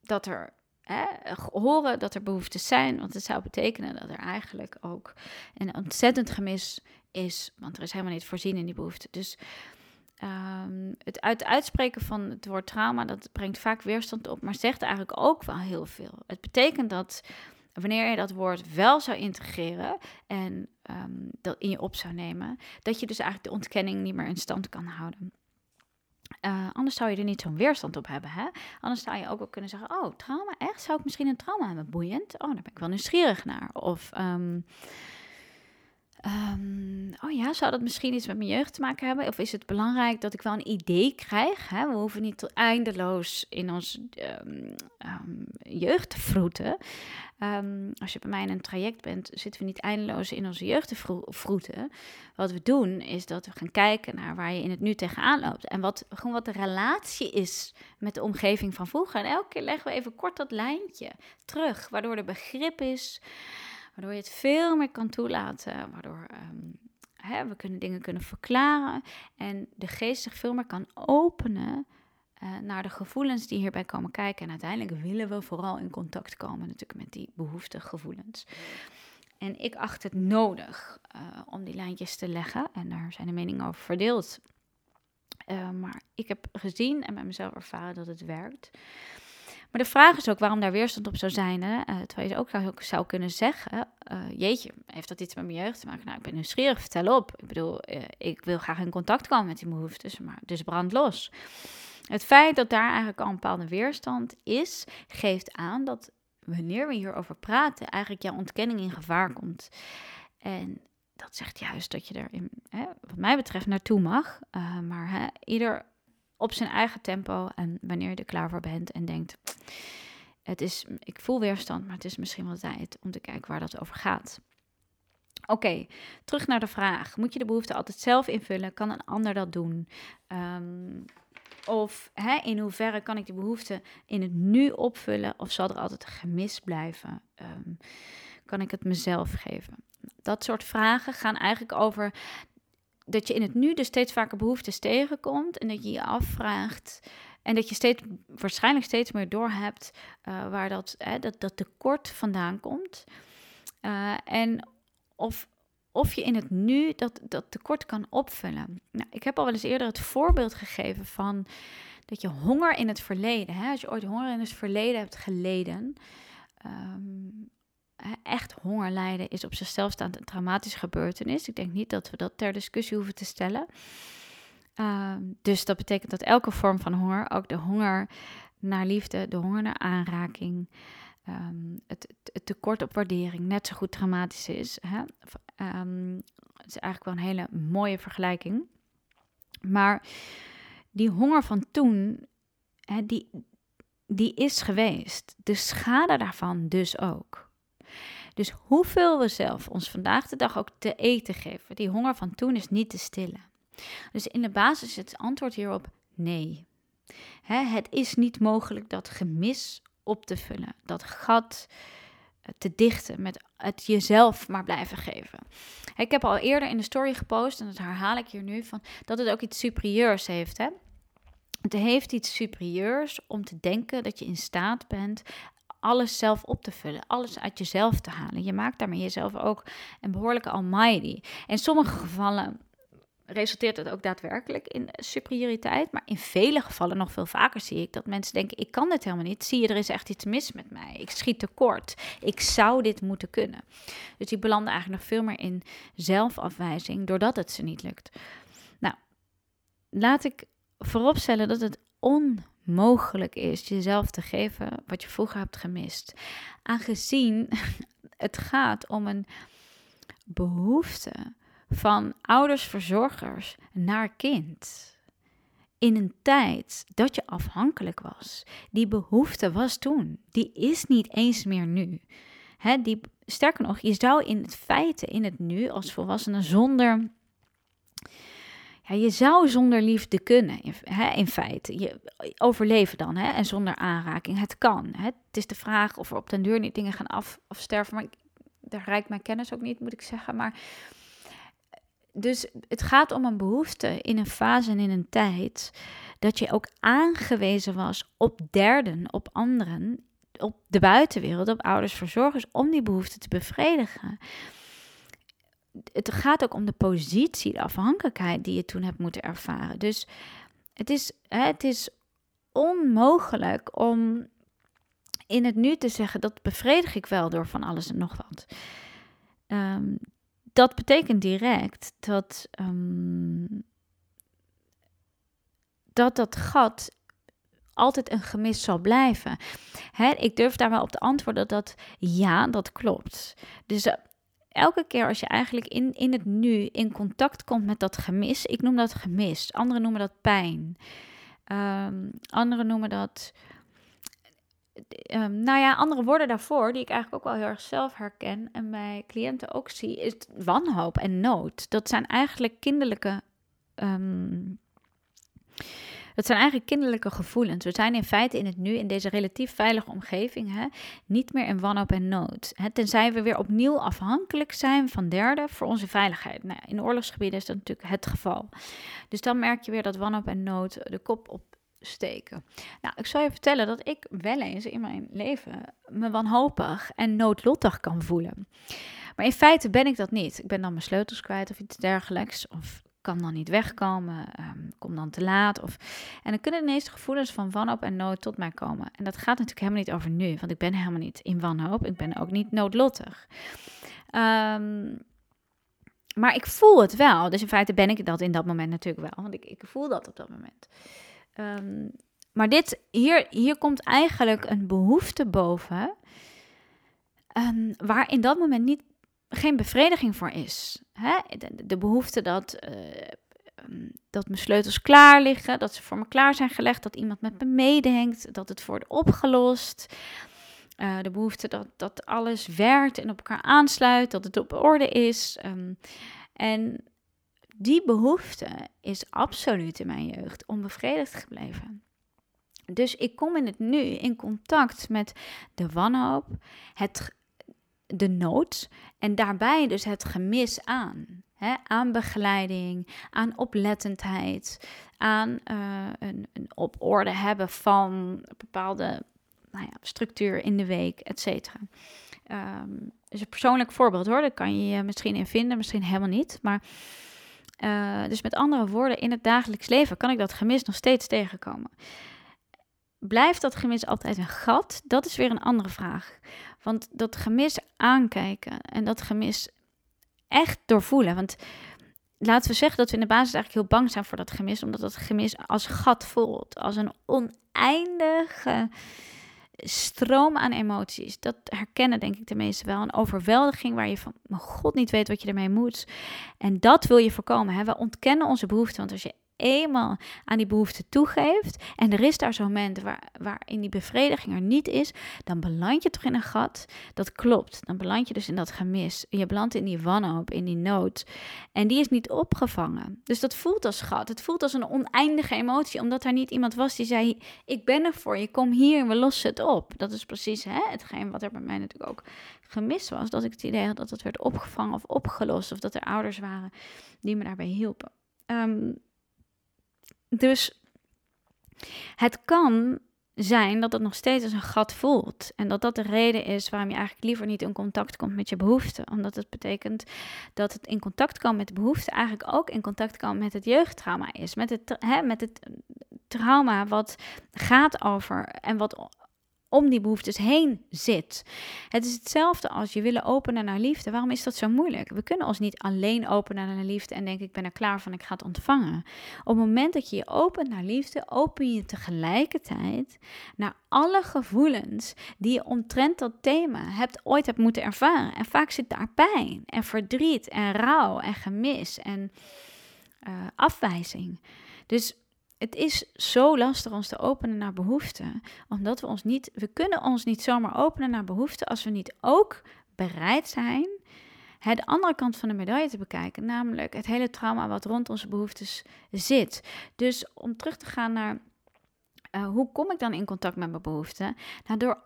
dat er hè, horen dat er behoeftes zijn. Want het zou betekenen dat er eigenlijk ook een ontzettend gemis is. Want er is helemaal niet voorzien in die behoeften. Dus Um, het uit uitspreken van het woord trauma, dat brengt vaak weerstand op, maar zegt eigenlijk ook wel heel veel. Het betekent dat wanneer je dat woord wel zou integreren en um, dat in je op zou nemen, dat je dus eigenlijk de ontkenning niet meer in stand kan houden. Uh, anders zou je er niet zo'n weerstand op hebben. Hè? Anders zou je ook wel kunnen zeggen: Oh, trauma, echt? Zou ik misschien een trauma hebben? Boeiend. Oh, daar ben ik wel nieuwsgierig naar. Of um, Ehm, oh ja, zou dat misschien iets met mijn jeugd te maken hebben? Of is het belangrijk dat ik wel een idee krijg? Hè? We hoeven niet eindeloos in ons um, um, jeugd te vroeten. als je bij mij in een traject bent, zitten we niet eindeloos in onze jeugd te vroeten. Wat we doen, is dat we gaan kijken naar waar je in het nu tegenaan loopt. En wat, gewoon wat de relatie is met de omgeving van vroeger. En elke keer leggen we even kort dat lijntje terug, waardoor er begrip is Waardoor je het veel meer kan toelaten. Waardoor um, hè, we kunnen dingen kunnen verklaren. En de geest zich veel meer kan openen uh, naar de gevoelens die hierbij komen kijken. En uiteindelijk willen we vooral in contact komen natuurlijk met die behoeftegevoelens. En ik acht het nodig uh, om die lijntjes te leggen. En daar zijn de meningen over verdeeld. Uh, maar ik heb gezien en met mezelf ervaren dat het werkt. Maar de vraag is ook waarom daar weerstand op zou zijn. Hè? Uh, terwijl je ook, zou kunnen zeggen: uh, Jeetje, heeft dat iets met mijn jeugd te maken? Nou, ik ben nieuwsgierig, vertel op. Ik bedoel, uh, ik wil graag in contact komen met die behoeftes, maar dus brand los. Het feit dat daar eigenlijk al een bepaalde weerstand is, geeft aan dat wanneer we hierover praten, eigenlijk jouw ontkenning in gevaar komt. En dat zegt juist dat je er, in, hè, wat mij betreft, naartoe mag. maar hè, ieder op zijn eigen tempo. En wanneer je er klaar voor bent en denkt, het is, ik voel weerstand, maar het is misschien wel tijd om te kijken waar dat over gaat. Oké, terug naar de vraag. Moet je de behoefte altijd zelf invullen? Kan een ander dat doen? Um, of hè, in hoeverre kan ik de behoefte in het nu opvullen? Of zal er altijd een gemis blijven? Um, kan ik het mezelf geven? Dat soort vragen gaan eigenlijk over dat je in het nu dus steeds vaker behoeftes tegenkomt en dat je je afvraagt en dat je steeds, waarschijnlijk steeds meer doorhebt uh, waar dat, dat, dat tekort vandaan komt. Uh, en of, of je in het nu dat, dat tekort kan opvullen. Nou, ik heb al wel eens eerder het voorbeeld gegeven van dat je honger in het verleden, hè, als je ooit honger in het verleden hebt geleden, um, echt honger lijden is op zichzelf staand een traumatische gebeurtenis. Ik denk niet dat we dat ter discussie hoeven te stellen. Uh, dus dat betekent dat elke vorm van honger, ook de honger naar liefde, de honger naar aanraking, um, het, het, tekort op waardering, net zo goed traumatisch is. Hè? Um, het is eigenlijk wel een hele mooie vergelijking. Maar die honger van toen, hè, die, die is geweest. De schade daarvan dus ook. Dus hoeveel we zelf ons vandaag de dag ook te eten geven, die honger van toen is niet te stillen. Dus in de basis is het antwoord hierop nee. het is niet mogelijk dat gemis op te vullen, dat gat eh, te dichten met het jezelf maar blijven geven. Ik heb al eerder in de story gepost, en dat herhaal ik hier nu, van, dat het ook iets superieurs heeft. Hè? Het heeft iets superieurs om te denken dat je in staat bent alles zelf op te vullen, alles uit jezelf te halen. Je maakt daarmee jezelf ook een behoorlijke almighty. In sommige gevallen resulteert het ook daadwerkelijk in superioriteit, maar in vele gevallen, nog veel vaker zie ik dat mensen denken: ik kan dit helemaal niet. Zie je, er is echt iets mis met mij. Ik schiet tekort. Ik zou dit moeten kunnen. Dus die belanden eigenlijk nog veel meer in zelfafwijzing doordat het ze niet lukt. Nou, laat ik vooropstellen dat het on mogelijk is jezelf te geven wat je vroeger hebt gemist. Aangezien het gaat om een behoefte van ouders, verzorgers naar kind. In een tijd dat je afhankelijk was. Die behoefte was toen. Die is niet eens meer nu. sterker nog, je zou in het feite, in het nu, als volwassene zonder ja, je zou zonder liefde kunnen, in, hè, in feite. Je, overleven dan, hè, en zonder aanraking. Het kan. Hè. Het is de vraag of er op den duur niet dingen gaan af, afsterven. Maar ik, daar reikt mijn kennis ook niet, moet ik zeggen. Maar dus het gaat om een behoefte in een fase en in een tijd dat je ook aangewezen was op derden, op anderen, op de buitenwereld, op ouders, verzorgers, om die behoefte te bevredigen het gaat ook om de positie, de afhankelijkheid die je toen hebt moeten ervaren. Dus het is, het is onmogelijk om in het nu te zeggen dat bevredig ik wel door van alles en nog wat. Um, dat betekent direct dat, um, dat dat gat altijd een gemis zal blijven. Hè, ik durf daar wel op te antwoorden dat ja, dat klopt. Dus elke keer als je eigenlijk in, in het nu in contact komt met dat gemis, ik noem dat gemis, anderen noemen dat pijn, um, anderen noemen dat, um, nou ja, andere woorden daarvoor, die ik eigenlijk ook wel heel erg zelf herken en bij cliënten ook zie, is wanhoop en nood. Dat zijn eigenlijk kinderlijke um, dat zijn eigenlijk kinderlijke gevoelens. We zijn in feite in het nu, in deze relatief veilige omgeving, hè, niet meer in wanhoop en nood. Hè, tenzij we weer opnieuw afhankelijk zijn van derden voor onze veiligheid. Nou, in oorlogsgebieden is dat natuurlijk het geval. Dus dan merk je weer dat wanhoop en nood de kop opsteken. Nou, ik zal je vertellen dat ik wel eens in mijn leven me wanhopig en noodlottig kan voelen. Maar in feite ben ik dat niet. Ik ben dan mijn sleutels kwijt of iets dergelijks. Of kan dan niet wegkomen, um, kom dan te laat. Of... En dan kunnen ineens de gevoelens van wanhoop en nood tot mij komen. En dat gaat natuurlijk helemaal niet over nu, want ik ben helemaal niet in wanhoop. Ik ben ook niet noodlottig. Um, maar ik voel het wel. Dus in feite ben ik dat in dat moment natuurlijk wel, want ik, ik voel dat op dat moment. Um, maar dit, hier, hier komt eigenlijk een behoefte boven, waar in dat moment niet geen bevrediging voor is. Hè? De, behoefte dat, uh, dat mijn sleutels klaar liggen, dat ze voor me klaar zijn gelegd, dat iemand met me meedenkt, dat het wordt opgelost. Uh, de behoefte dat, dat alles werkt en op elkaar aansluit, dat het op orde is. Um, en die behoefte is absoluut in mijn jeugd onbevredigd gebleven. Dus ik kom in het nu in contact met de wanhoop, het de nood en daarbij dus het gemis aan. Aan begeleiding, aan oplettendheid, aan uh, een, een, op orde hebben van een bepaalde nou ja, structuur in de week, et cetera. Is een persoonlijk voorbeeld hoor, daar kan je je misschien in vinden, misschien helemaal niet. Maar uh, dus met andere woorden, in het dagelijks leven kan ik dat gemis nog steeds tegenkomen. Blijft dat gemis altijd een gat? Dat is weer een andere vraag. Want dat gemis aankijken en dat gemis echt doorvoelen. Want laten we zeggen dat we in de basis eigenlijk heel bang zijn voor dat gemis, omdat dat gemis als gat voelt, als een oneindige stroom aan emoties. Dat herkennen denk ik de meesten wel. Een overweldiging waar je van, mijn god, niet weet wat je ermee moet. En dat wil je voorkomen. Hè? We ontkennen onze behoeften, want als je eenmaal aan die behoefte toegeeft en er is daar zo'n moment waar, waarin die bevrediging er niet is, dan beland je toch in een gat. Dat klopt. Dan beland je dus in dat gemis. Je belandt in die wanhoop, in die nood. En die is niet opgevangen. Dus dat voelt als gat. Het voelt als een oneindige emotie, omdat er niet iemand was die zei: Ik ben er voor je, kom hier, we lossen het op. Dat is precies hè, hetgeen wat er bij mij natuurlijk ook gemist was. Dat ik het idee had dat het werd opgevangen of opgelost, of dat er ouders waren die me daarbij hielpen. Um, dus het kan zijn dat het nog steeds als een gat voelt. En dat dat de reden is waarom je eigenlijk liever niet in contact komt met je behoeften. Omdat het betekent dat het in contact komen met de behoefte eigenlijk ook in contact komen met het jeugdtrauma is. Met het, hè, met het trauma wat gaat over en wat om die behoeftes heen zit. Het is hetzelfde als je willen openen naar liefde. Waarom is dat zo moeilijk? We kunnen ons niet alleen openen naar liefde en denken ik ben er klaar van, ik ga het ontvangen. Op het moment dat je je opent naar liefde, open je tegelijkertijd naar alle gevoelens die je omtrent dat thema hebt ooit hebt moeten ervaren. En vaak zit daar pijn en verdriet en rouw en gemis en uh, afwijzing. Dus het is zo lastig ons te openen naar behoeften, omdat we ons niet, we kunnen ons niet zomaar openen naar behoeften als we niet ook bereid zijn de andere kant van de medaille te bekijken, namelijk het hele trauma wat rond onze behoeftes zit. Dus om terug te gaan naar uh, hoe kom ik dan in contact met mijn behoeften? Nou, door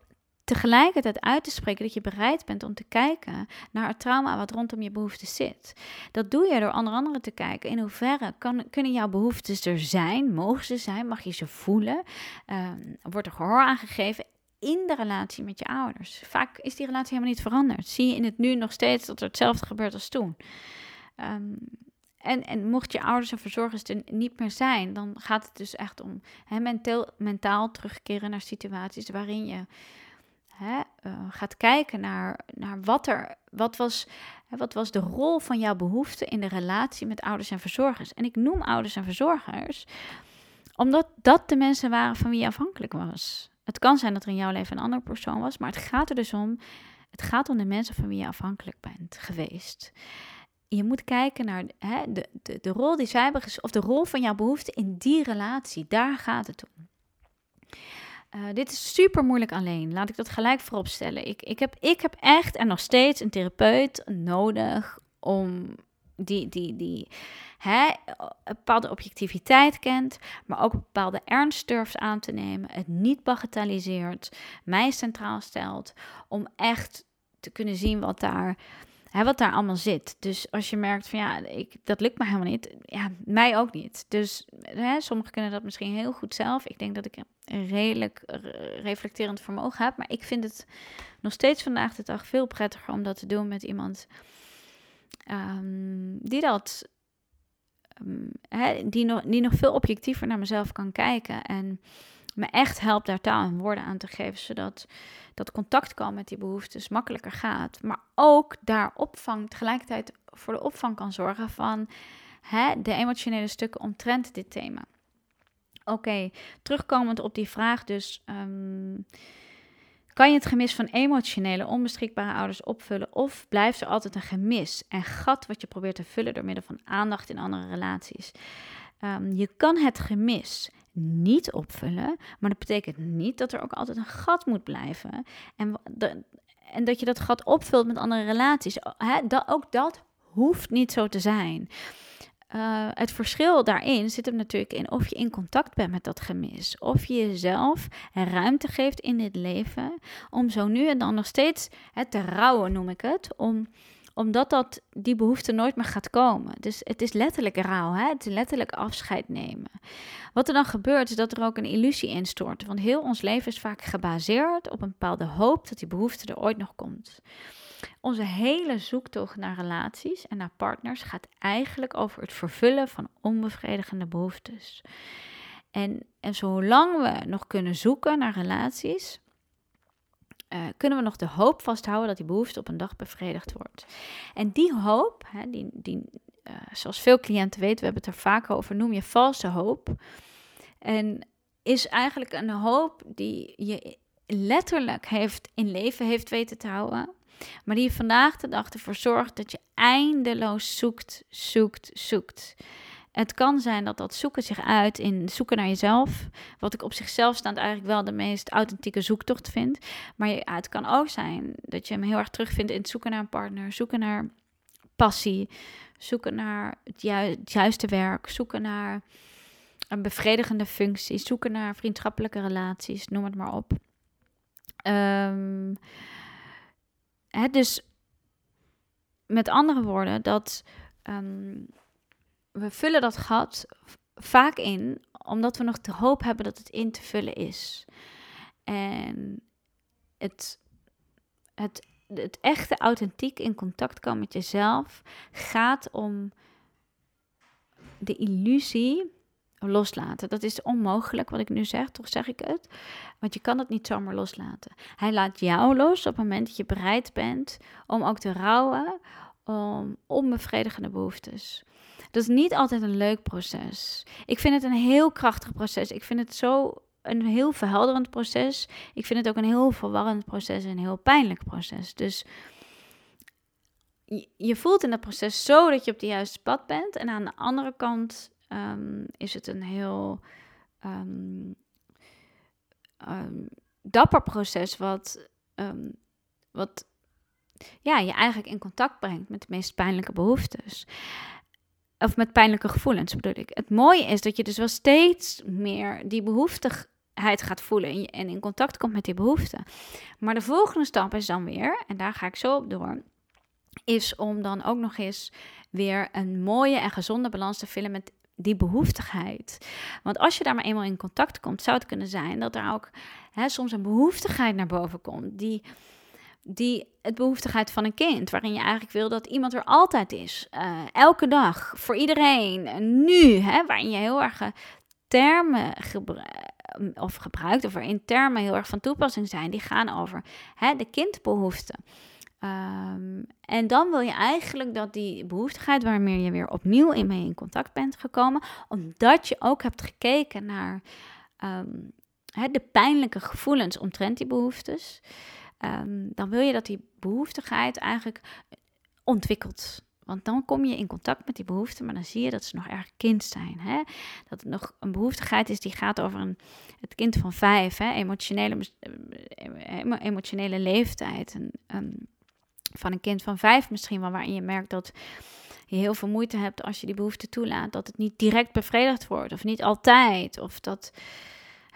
tegelijkertijd uit te spreken dat je bereid bent om te kijken naar het trauma wat rondom je behoeften zit. Dat doe je door onder andere te kijken in hoeverre kan, kunnen jouw behoeftes er zijn, mogen ze zijn, mag je ze voelen, ehm, wordt er gehoor aangegeven in de relatie met je ouders. Vaak is die relatie helemaal niet veranderd. Zie je in het nu nog steeds dat er hetzelfde gebeurt als toen. Ehm, en, en mocht je ouders en verzorgers er niet meer zijn, dan gaat het dus echt om mentaal, mentaal terugkeren naar situaties waarin je hè, uh, gaat kijken naar, naar wat er, wat was, wat was de rol van jouw behoefte in de relatie met ouders en verzorgers. En ik noem ouders en verzorgers omdat dat de mensen waren van wie je afhankelijk was. Het kan zijn dat er in jouw leven een andere persoon was, maar het gaat er dus om Het gaat om de mensen van wie je afhankelijk bent geweest. Je moet kijken naar hè, de, de, de rol die zij hebben, of de rol van jouw behoefte in die relatie. Daar gaat het om. Uh, dit is super moeilijk alleen. Laat ik dat gelijk voorop stellen. Ik, ik, heb, ik heb echt en nog steeds een therapeut nodig om die, die, die hè, een bepaalde objectiviteit kent, maar ook een bepaalde ernst durft aan te nemen, het niet bagatelliseert, mij centraal stelt, om echt te kunnen zien wat daar, hè, wat daar allemaal zit. Dus als je merkt van ja, ik, dat lukt me helemaal niet, ja, mij ook niet. Dus hè, sommigen kunnen dat misschien heel goed zelf. Ik denk dat ik een redelijk reflecterend vermogen heb, maar ik vind het nog steeds vandaag de dag veel prettiger om dat te doen met iemand um, die dat. Um, die, nog, die nog veel objectiever naar mezelf kan kijken. En me echt helpt daar taal en woorden aan te geven. Zodat dat contact kan met die behoeftes makkelijker gaat. Maar ook daar opvang, tegelijkertijd voor de opvang kan zorgen van hè, de emotionele stukken omtrent dit thema. Oké, terugkomend op die vraag dus. Um, kan je het gemis van emotionele, onbeschikbare ouders opvullen of blijft er altijd een gemis en gat wat je probeert te vullen door middel van aandacht in andere relaties? Um, je kan het gemis niet opvullen, maar dat betekent niet dat er ook altijd een gat moet blijven. En, en dat je dat gat opvult met andere relaties. Ook dat hoeft niet zo te zijn. Uh, het verschil daarin zit hem natuurlijk in of je in contact bent met dat gemis. Of je jezelf ruimte geeft in dit leven om zo nu en dan nog steeds het te rouwen, noem ik het. Om, omdat dat, die behoefte nooit meer gaat komen. Dus het is letterlijk rouw, hè? het is letterlijk afscheid nemen. Wat er dan gebeurt is dat er ook een illusie instort. Want heel ons leven is vaak gebaseerd op een bepaalde hoop dat die behoefte er ooit nog komt. Onze hele zoektocht naar relaties en naar partners gaat eigenlijk over het vervullen van onbevredigende behoeftes. En, en zolang we nog kunnen zoeken naar relaties, uh, kunnen we nog de hoop vasthouden dat die behoefte op een dag bevredigd wordt. En die hoop, hè, die, die, uh, zoals veel cliënten weten, we hebben het er vaak over, noem je valse hoop. En is eigenlijk een hoop die je letterlijk heeft in leven heeft weten te houden. Maar die vandaag de dag ervoor zorgt dat je eindeloos zoekt, zoekt, zoekt. Het kan zijn dat dat zoeken zich uit in zoeken naar jezelf. Wat ik op zichzelf staand eigenlijk wel de meest authentieke zoektocht vind. Maar het kan ook zijn dat je hem heel erg terugvindt in het zoeken naar een partner, zoeken naar passie, zoeken naar het, juiste werk, zoeken naar een bevredigende functie, zoeken naar vriendschappelijke relaties, noem het maar op. Um, Hè, dus met andere woorden, dat ehm, we vullen dat gat vaak in omdat we nog de hoop hebben dat het in te vullen is. En het, het, het echte authentiek in contact komen met jezelf gaat om de illusie loslaten. Dat is onmogelijk wat ik nu zeg, toch zeg ik het. Want je kan het niet zomaar loslaten. Hij laat jou los op het moment dat je bereid bent om ook te rouwen om onbevredigende behoeftes. Dat is niet altijd een leuk proces. Ik vind het een heel krachtig proces. Ik vind het zo een heel verhelderend proces. Ik vind het ook een heel verwarrend proces en een heel pijnlijk proces. Dus je voelt in dat proces zo dat je op de juiste pad bent. En aan de andere kant Ehm, is het een heel um, dapper proces wat, wat ja, je eigenlijk in contact brengt met de meest pijnlijke behoeftes. Of met pijnlijke gevoelens bedoel ik. Het mooie is dat je dus wel steeds meer die behoeftigheid gaat voelen en, in contact komt met die behoeften. Maar de volgende stap is dan weer, en daar ga ik zo op door, is om dan ook nog eens weer een mooie en gezonde balans te vinden met, die behoeftigheid. Want als je daar maar eenmaal in contact komt, zou het kunnen zijn dat er ook hè, soms een behoeftigheid naar boven komt. Die, die het behoeftigheid van een kind, waarin je eigenlijk wil dat iemand er altijd is. Uh, elke dag, voor iedereen, nu. Hè, waarin je heel erg termen gebruikt of gebruikt, of waarin termen heel erg van toepassing zijn, die gaan over hè, de kindbehoeften. Um, en dan wil je eigenlijk dat die behoeftigheid waarmee je weer opnieuw in mee in contact bent gekomen, omdat je ook hebt gekeken naar um, de pijnlijke gevoelens omtrent die behoeftes, ehm, dan wil je dat die behoeftigheid eigenlijk ontwikkelt. Want dan kom je in contact met die behoeften, maar dan zie je dat ze nog erg kind zijn. Hè? Dat het nog een behoeftigheid is die gaat over een, het kind van vijf, hè? Emotionele, eh, emotionele leeftijd. En, ehm, van een kind van vijf misschien wel, waarin je merkt dat je heel veel moeite hebt als je die behoefte toelaat. Dat het niet direct bevredigd wordt, of niet altijd. Of dat,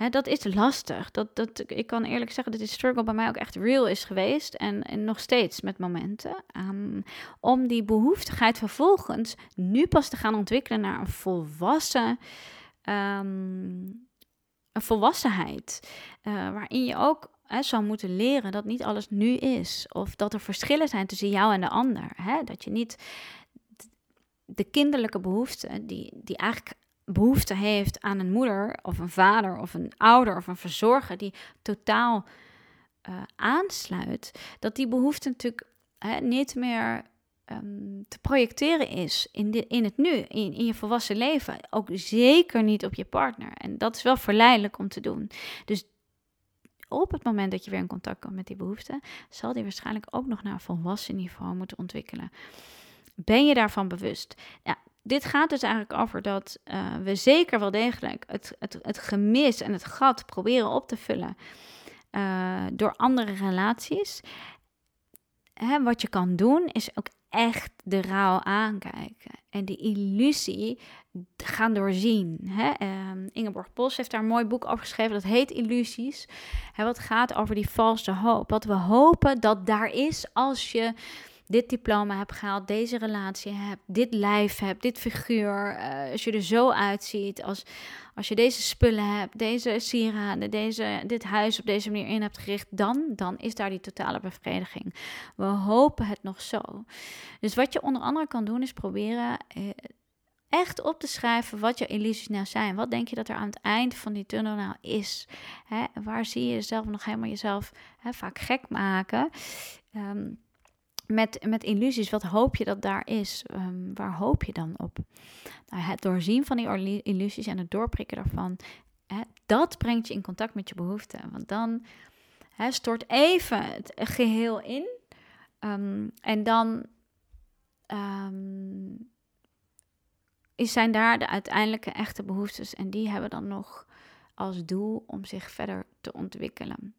hè, dat is lastig. Dat, dat, ik kan eerlijk zeggen dat die struggle bij mij ook echt real is geweest. En, en nog steeds met momenten. Um, om die behoeftigheid vervolgens nu pas te gaan ontwikkelen naar een volwassen. Um, een volwassenheid. Uh, waarin je ook hè, zou moeten leren dat niet alles nu is. Of dat er verschillen zijn tussen jou en de ander. Hè? Dat je niet de kinderlijke behoefte, die, die eigenlijk behoefte heeft aan een moeder of een vader of een ouder of een verzorger die totaal uh, aansluit, dat die behoefte natuurlijk hè, niet meer um, te projecteren is in, de, in het nu, in, in je volwassen leven. Ook zeker niet op je partner. En dat is wel verleidelijk om te doen. Dus op het moment dat je weer in contact komt met die behoefte, zal die waarschijnlijk ook nog naar volwassen niveau moeten ontwikkelen. Ben je daarvan bewust? Ja, dit gaat dus eigenlijk over dat uh, we zeker wel degelijk het, het, het gemis en het gat proberen op te vullen uh, door andere relaties. Hè, wat je kan doen is ook echt de rouw aankijken en die illusie gaan doorzien. Hè? Um, Ingeborg Bos heeft daar een mooi boek over geschreven, dat heet Illusies. Hè, wat gaat over die valse hoop. Wat we hopen dat daar is als je dit diploma hebt gehaald, deze relatie hebt, dit lijf hebt, dit figuur, uh, als je er zo uitziet, als, als je deze spullen hebt, deze sieraden, deze, dit huis op deze manier in hebt gericht, dan, dan is daar die totale bevrediging. We hopen het nog zo. Dus wat je onder andere kan doen, is proberen eh, echt op te schrijven wat je illusies nou zijn. Wat denk je dat er aan het eind van die tunnel nou is? Hè? Waar zie je jezelf nog helemaal jezelf hè, vaak gek maken? Um, met, met illusies, wat hoop je dat daar is? Um, waar hoop je dan op? Nou, het doorzien van die illusies en het doorprikken daarvan, hè, dat brengt je in contact met je behoeften. Want dan hè, stort even het geheel in. Um, en dan um, zijn daar de uiteindelijke echte behoeftes. En die hebben dan nog als doel om zich verder te ontwikkelen.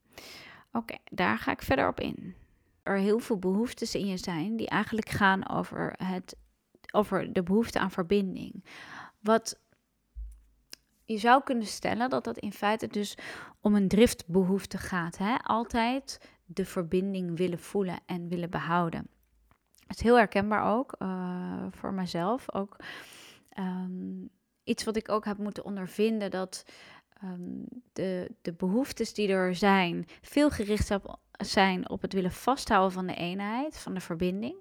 Oké, daar ga ik verder op in er heel veel behoeftes in je zijn die eigenlijk gaan over, het, over de behoefte aan verbinding. Wat je zou kunnen stellen dat dat in feite dus om een driftbehoefte gaat. Hè? Altijd de verbinding willen voelen en willen behouden. Het is heel herkenbaar ook uh, voor mezelf. Ook um, iets wat ik ook heb moeten ondervinden dat um, de, de behoeftes die er zijn veel gericht zijn op het willen vasthouden van de eenheid, van de verbinding.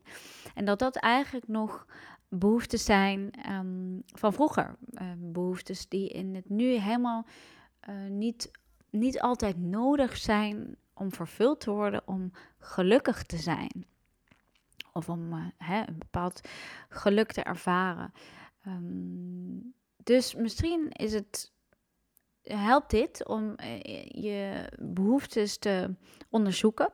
En dat dat eigenlijk nog behoeftes zijn um, van vroeger. Uh, behoeftes die in het nu helemaal uh, niet, niet altijd nodig zijn om vervuld te worden om gelukkig te zijn. Of om uh, hè, een bepaald geluk te ervaren. Dus misschien is het helpt dit om eh, je behoeftes te onderzoeken.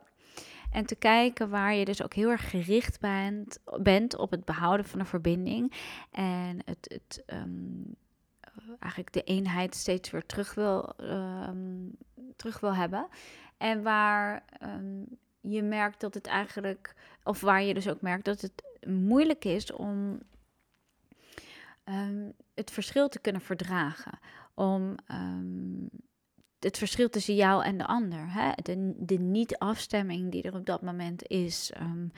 En te kijken waar je dus ook heel erg gericht bent, bent op het behouden van een verbinding. En het, het um, eigenlijk de eenheid steeds weer terug wil, um, terug wil hebben. En waar um, je merkt dat het eigenlijk, of waar je dus ook merkt dat het moeilijk is om het verschil te kunnen verdragen om um, het verschil tussen jou en de ander, hè? de, de niet-afstemming die er op dat moment is, um,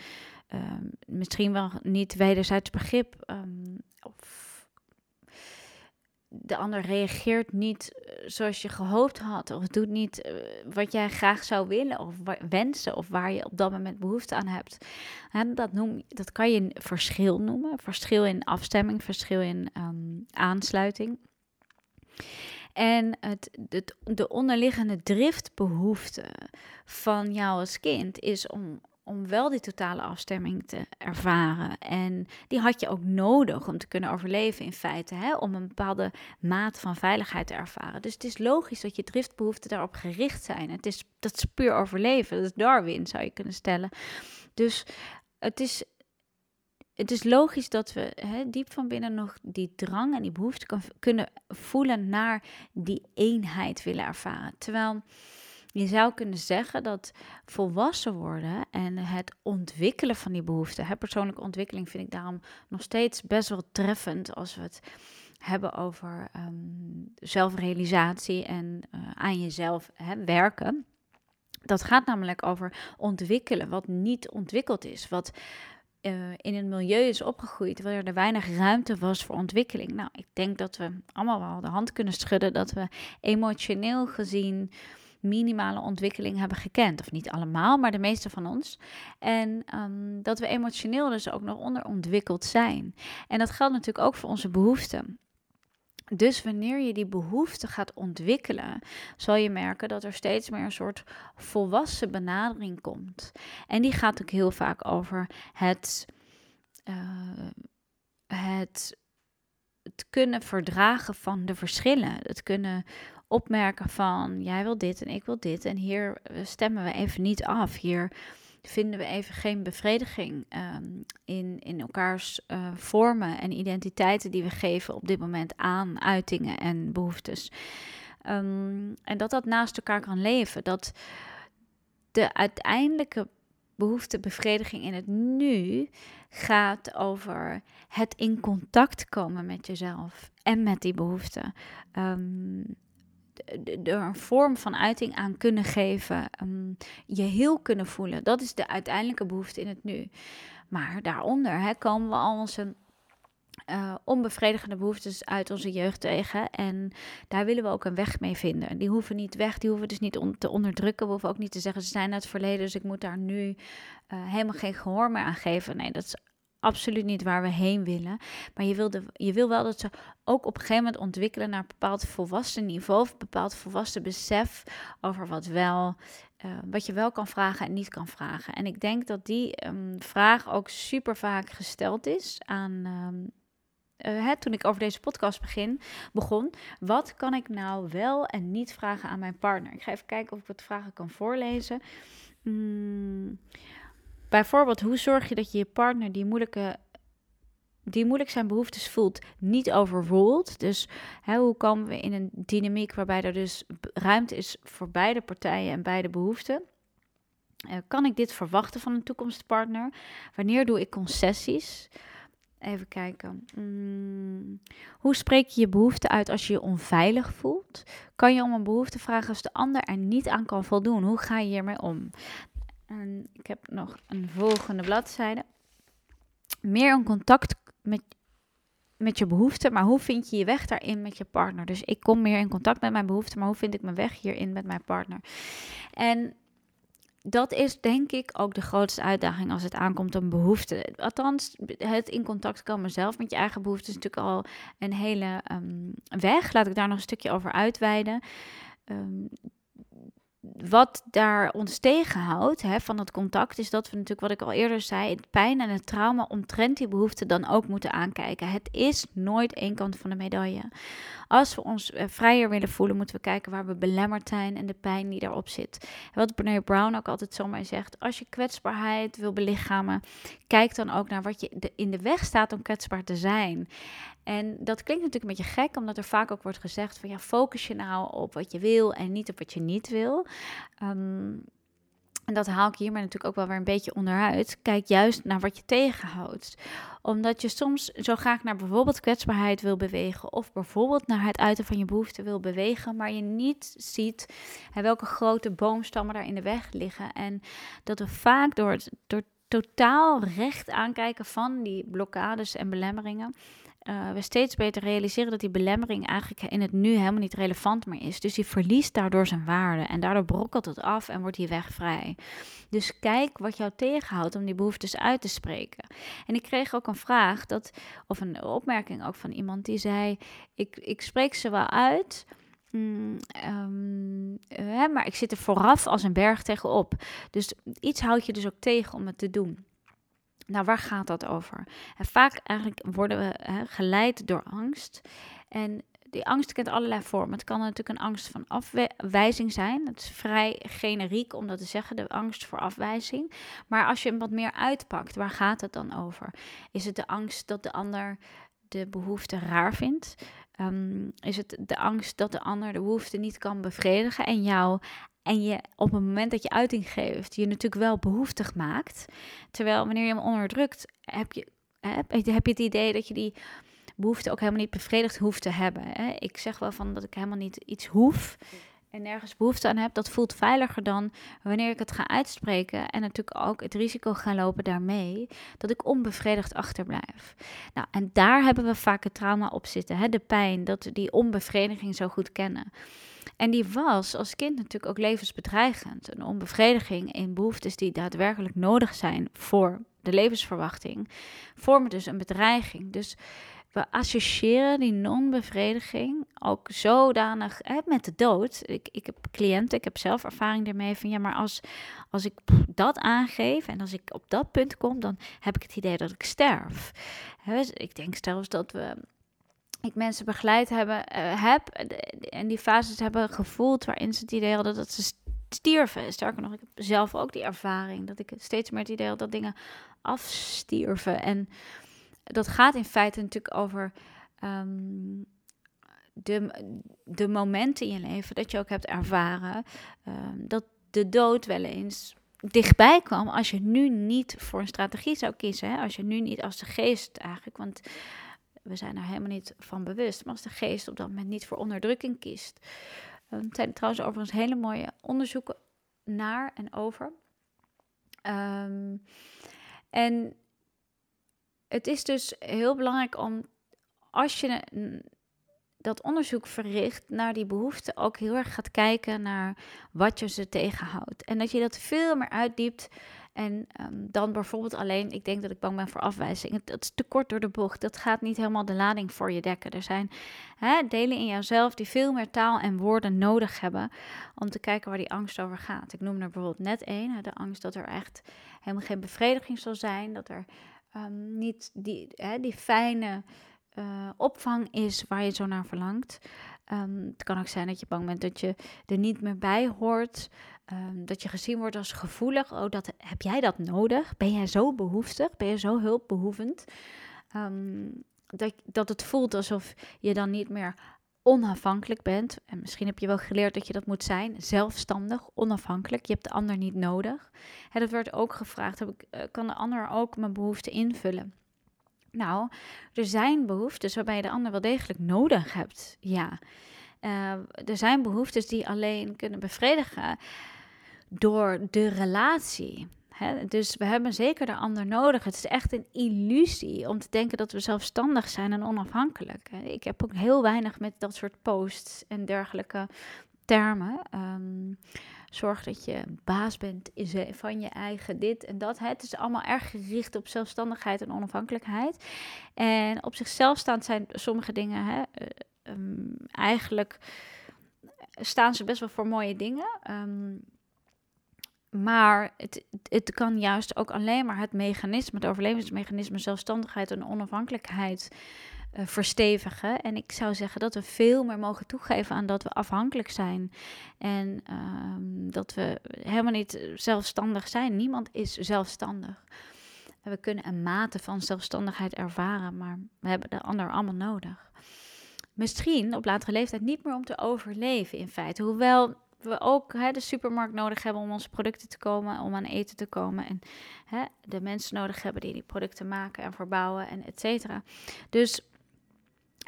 um, misschien wel niet wederzijds begrip, of de ander reageert niet eh, zoals je gehoopt had, of doet niet uh, wat jij graag zou willen of wensen, of waar je op dat moment behoefte aan hebt. Dat, noem, dat kan je een verschil noemen, verschil in afstemming, verschil in aansluiting. En het, de onderliggende driftbehoefte van jou als kind is om, om wel die totale afstemming te ervaren. En die had je ook nodig om te kunnen overleven in feite, hè? om een bepaalde maat van veiligheid te ervaren. Dus het is logisch dat je driftbehoeften daarop gericht zijn. Het is, dat is puur overleven, dat is Darwin zou je kunnen stellen. Dus het is het is logisch dat we hè, diep van binnen nog die drang en die behoefte kunnen voelen naar die eenheid willen ervaren. Terwijl je zou kunnen zeggen dat volwassen worden en het ontwikkelen van die behoeften, hè, persoonlijke ontwikkeling vind ik daarom nog steeds best wel treffend als we het hebben over um, zelfrealisatie en uh, aan jezelf hè, werken. Dat gaat namelijk over ontwikkelen wat niet ontwikkeld is, wat uh, in een milieu is opgegroeid waar er weinig ruimte was voor ontwikkeling. Nou, ik denk dat we allemaal wel de hand kunnen schudden dat we emotioneel gezien minimale ontwikkeling hebben gekend. Of niet allemaal, maar de meeste van ons. En um, dat we emotioneel dus ook nog onderontwikkeld zijn. En dat geldt natuurlijk ook voor onze behoeften. Dus wanneer je die behoefte gaat ontwikkelen, zal je merken dat er steeds meer een soort volwassen benadering komt. En die gaat ook heel vaak over het, uh, het, het kunnen verdragen van de verschillen. Het kunnen opmerken van jij wil dit en ik wil dit. En hier stemmen we even niet af. Hier vinden we even geen bevrediging ehm, in, in elkaars uh, vormen en identiteiten die we geven op dit moment aan uitingen en behoeftes. Um, en dat dat naast elkaar kan leven. Dat de uiteindelijke behoeftebevrediging in het nu gaat over het in contact komen met jezelf en met die behoeften. Um, er een vorm van uiting aan kunnen geven, um, je heel kunnen voelen. Dat is de uiteindelijke behoefte in het nu. Maar daaronder hè, komen we al onze uh, onbevredigende behoeftes uit onze jeugd tegen. En daar willen we ook een weg mee vinden. Die hoeven niet weg, die hoeven dus niet te onderdrukken. We hoeven ook niet te zeggen, ze zijn uit het verleden, dus ik moet daar nu uh, helemaal geen gehoor meer aan geven. Nee, dat is absoluut niet waar we heen willen. Maar je wil, de, je wil wel dat ze ook op een gegeven moment ontwikkelen naar een bepaald volwassen niveau. Of een bepaald volwassen besef over wat wel. Uh, wat je wel kan vragen en niet kan vragen. En ik denk dat die um, vraag ook super vaak gesteld is aan. Um, uh, hè, toen ik over deze podcast begin, begon. Wat kan ik nou wel en niet vragen aan mijn partner? Ik ga even kijken of ik wat vragen kan voorlezen. Mm, Bijvoorbeeld, hoe zorg je dat je je partner die moeilijke die moeilijk zijn behoeftes voelt, niet overroelt. Dus hè, hoe komen we in een dynamiek waarbij er dus ruimte is voor beide partijen en beide behoeften? Uh, kan ik dit verwachten van een toekomstpartner? Wanneer doe ik concessies? Even kijken. Hmm. Hoe spreek je je behoefte uit als je je onveilig voelt? Kan je om een behoefte vragen als de ander er niet aan kan voldoen? Hoe ga je hiermee om? En ik heb nog een volgende bladzijde. Meer in contact met, met je behoeften, maar hoe vind je je weg daarin met je partner? Dus ik kom meer in contact met mijn behoeften, maar hoe vind ik mijn weg hierin met mijn partner? En dat is denk ik ook de grootste uitdaging als het aankomt op behoeften. Althans, het in contact komen zelf met je eigen behoeften is natuurlijk al een hele um, weg. Laat ik daar nog een stukje over uitweiden. Um, wat daar ons tegenhoudt hè, van het contact, is dat we natuurlijk, wat ik al eerder zei, het pijn en het trauma omtrent die behoefte dan ook moeten aankijken. Het is nooit één kant van de medaille. Als we ons eh, vrijer willen voelen, moeten we kijken waar we belemmerd zijn en de pijn die daarop zit. Wat Brene Brown ook altijd zomaar zegt, als je kwetsbaarheid wil belichamen, kijk dan ook naar wat je in de weg staat om kwetsbaar te zijn. En dat klinkt natuurlijk een beetje gek, omdat er vaak ook wordt gezegd van ja, focus je nou op wat je wil en niet op wat je niet wil. Um, en dat haal ik hier maar natuurlijk ook wel weer een beetje onderuit. Kijk juist naar wat je tegenhoudt. Omdat je soms zo graag naar bijvoorbeeld kwetsbaarheid wil bewegen. Of bijvoorbeeld naar het uiten van je behoefte wil bewegen. Maar je niet ziet welke grote boomstammen daar in de weg liggen. En dat we vaak door, door totaal recht aankijken van die blokkades en belemmeringen uh, we steeds beter realiseren dat die belemmering eigenlijk in het nu helemaal niet relevant meer is. Dus die verliest daardoor zijn waarde en daardoor brokkelt het af en wordt die weg vrij. Dus kijk wat jou tegenhoudt om die behoeftes uit te spreken. En ik kreeg ook een vraag, dat, of een opmerking ook van iemand die zei: ik, ik spreek ze wel uit. Mm, ehm, hè, maar ik zit er vooraf als een berg tegenop. Dus iets houd je dus ook tegen om het te doen. Nou, waar gaat dat over? En vaak eigenlijk worden we hè, geleid door angst. En die angst kent allerlei vormen. Het kan natuurlijk een angst van afwijzing zijn. Het is vrij generiek om dat te zeggen, de angst voor afwijzing. Maar als je hem wat meer uitpakt, waar gaat het dan over? Is het de angst dat de ander de behoefte raar vindt? Ehm, is het de angst dat de ander de behoefte niet kan bevredigen en jou en je op het moment dat je uiting geeft, je natuurlijk wel behoeftig maakt. Terwijl wanneer je hem onderdrukt, heb je, heb, heb je het idee dat je die behoefte ook helemaal niet bevredigd hoeft te hebben. Hè? Ik zeg wel van dat ik helemaal niet iets hoef en nergens behoefte aan heb. Dat voelt veiliger dan wanneer ik het ga uitspreken. En natuurlijk ook het risico ga lopen daarmee dat ik onbevredigd achterblijf. Nou, en daar hebben we vaak het trauma op zitten. Hè? De pijn, dat we die onbevrediging zo goed kennen. En die was als kind natuurlijk ook levensbedreigend. Een onbevrediging in behoeftes die daadwerkelijk nodig zijn voor de levensverwachting, vormen dus een bedreiging. Dus we associëren die non-bevrediging ook zodanig hè, met de dood. Ik, ik heb cliënten, ik heb zelf ervaring ermee van ja, maar als, als ik dat aangeef en als ik op dat punt kom, dan heb ik het idee dat ik sterf. Dus ik denk zelfs dat we ik mensen begeleid hebben, uh, heb en die fases hebben gevoeld waarin ze het idee hadden dat ze stierven. Sterker nog, ik heb zelf ook die ervaring dat ik steeds meer het idee had dat dingen afstierven. En dat gaat in feite natuurlijk over um, de, de momenten in je leven dat je ook hebt ervaren um, dat de dood wel eens dichtbij kwam als je nu niet voor een strategie zou kiezen. Hè? Als je nu niet als de geest eigenlijk, want we zijn er helemaal niet van bewust, maar als de geest op dat moment niet voor onderdrukking kiest. Er zijn trouwens overigens hele mooie onderzoeken naar en over. Um, en het is dus heel belangrijk om, als je dat onderzoek verricht naar die behoeften, ook heel erg gaat kijken naar wat je ze tegenhoudt. En dat je dat veel meer uitdiept. En ehm, dan bijvoorbeeld alleen, ik denk dat ik bang ben voor afwijzing. Dat is te kort door de bocht. Dat gaat niet helemaal de lading voor je dekken. Er zijn hè, delen in jouzelf die veel meer taal en woorden nodig hebben om te kijken waar die angst over gaat. Ik noem er bijvoorbeeld net één, de angst dat er echt helemaal geen bevrediging zal zijn. Dat er um, niet die, hè, die fijne uh, opvang is waar je zo naar verlangt. Um, het kan ook zijn dat je bang bent dat je er niet meer bij hoort. Um, dat je gezien wordt als gevoelig. Oh, dat, heb jij dat nodig? Ben jij zo behoeftig? Ben je zo hulpbehoevend? dat, dat het voelt alsof je dan niet meer onafhankelijk bent. En misschien heb je wel geleerd dat je dat moet zijn. Zelfstandig, onafhankelijk. Je hebt de ander niet nodig. Hè, dat werd ook gevraagd. Heb ik, eh, kan de ander ook mijn behoeften invullen? Nou, er zijn behoeftes waarbij je de ander wel degelijk nodig hebt. Ja. Uh, er zijn behoeftes die alleen kunnen bevredigen door de relatie dus we hebben zeker de ander nodig. Het is echt een illusie om te denken dat we zelfstandig zijn en onafhankelijk. Ik heb ook heel weinig met dat soort posts en dergelijke termen. Um, zorg dat je baas bent van je eigen dit en dat. Het is allemaal erg gericht op zelfstandigheid en onafhankelijkheid. En op zichzelf staand zijn sommige dingen hè, um, eigenlijk staan ze best wel voor mooie dingen. Um, maar het, het kan juist ook alleen maar het mechanisme, het overlevingsmechanisme, zelfstandigheid en onafhankelijkheid uh, verstevigen. En ik zou zeggen dat we veel meer mogen toegeven aan dat we afhankelijk zijn. En um, dat we helemaal niet zelfstandig zijn. Niemand is zelfstandig. We kunnen een mate van zelfstandigheid ervaren, maar we hebben de ander allemaal nodig. Misschien op latere leeftijd niet meer om te overleven, in feite. Hoewel we ook hè, de supermarkt nodig hebben om onze producten te komen, om aan eten te komen. En hè, de mensen nodig hebben die die producten maken en verbouwen en et cetera. Dus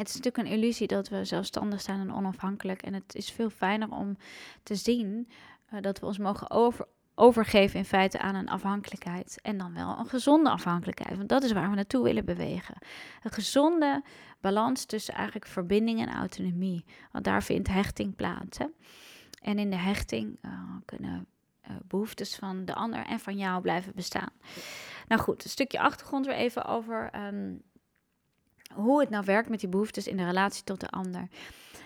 het is natuurlijk een illusie dat we zelfstandig zijn en onafhankelijk. En het is veel fijner om te zien uh, dat we ons mogen over, overgeven in feite aan een afhankelijkheid. En dan wel een gezonde afhankelijkheid. Want dat is waar we naartoe willen bewegen. Een gezonde balans tussen eigenlijk verbinding en autonomie. Want daar vindt hechting plaats. Hè? En in de hechting uh, kunnen uh, behoeftes van de ander en van jou blijven bestaan. Nou goed, een stukje achtergrond weer even over um, hoe het nou werkt met die behoeftes in de relatie tot de ander.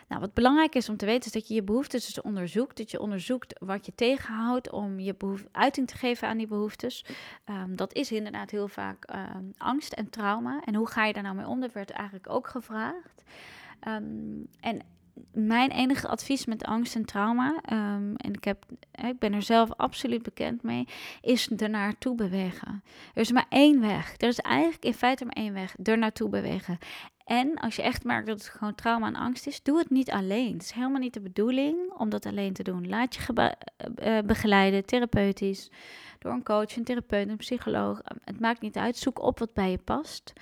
Nou, wat belangrijk is om te weten is dat je je behoeftes dus onderzoekt. Dat je onderzoekt wat je tegenhoudt om je uiting te geven aan die behoeftes. Ehm, dat is inderdaad heel vaak ehm, angst en trauma. En hoe ga je daar nou mee om? Dat werd eigenlijk ook gevraagd. Um, en mijn enige advies met angst en trauma, en ik, heb, ik ben er zelf absoluut bekend mee, is er naartoe bewegen. Er is maar één weg. Er is eigenlijk in feite maar één weg. Er naartoe bewegen. En als je echt merkt dat het gewoon trauma en angst is, doe het niet alleen. Het is helemaal niet de bedoeling om dat alleen te doen. Laat je uh, begeleiden, therapeutisch, door een coach, een therapeut, een psycholoog. Het maakt niet uit. Zoek op wat bij je past.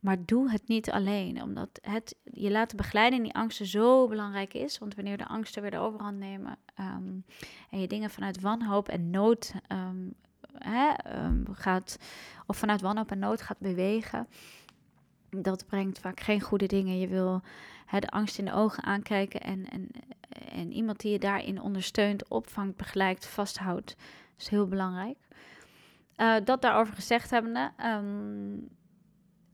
Maar doe het niet alleen, omdat het je laten begeleiden in die angsten zo belangrijk is. Want wanneer de angsten weer de overhand nemen ehm, en je dingen vanuit wanhoop en nood um, hè, gaat, of vanuit wanhoop en nood gaat bewegen, dat brengt vaak geen goede dingen. Je wil hè, de angst in de ogen aankijken en, en, en iemand die je daarin ondersteunt, opvangt, begeleidt, vasthoudt. Dat is heel belangrijk. Uh, dat daarover gezegd hebbende,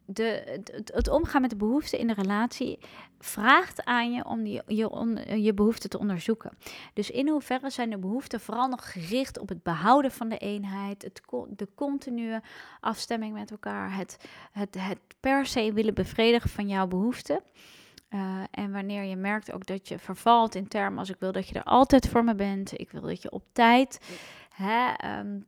de, het, het, omgaan met de behoeften in de relatie vraagt aan je om die, je, je behoeften te onderzoeken. Dus in hoeverre zijn de behoeften vooral nog gericht op het behouden van de eenheid, het, de continue afstemming met elkaar, het, het, het per se willen bevredigen van jouw behoeften. Uh, en wanneer je merkt ook dat je vervalt in termen als ik wil dat je er altijd voor me bent, ik wil dat je op tijd hè, um,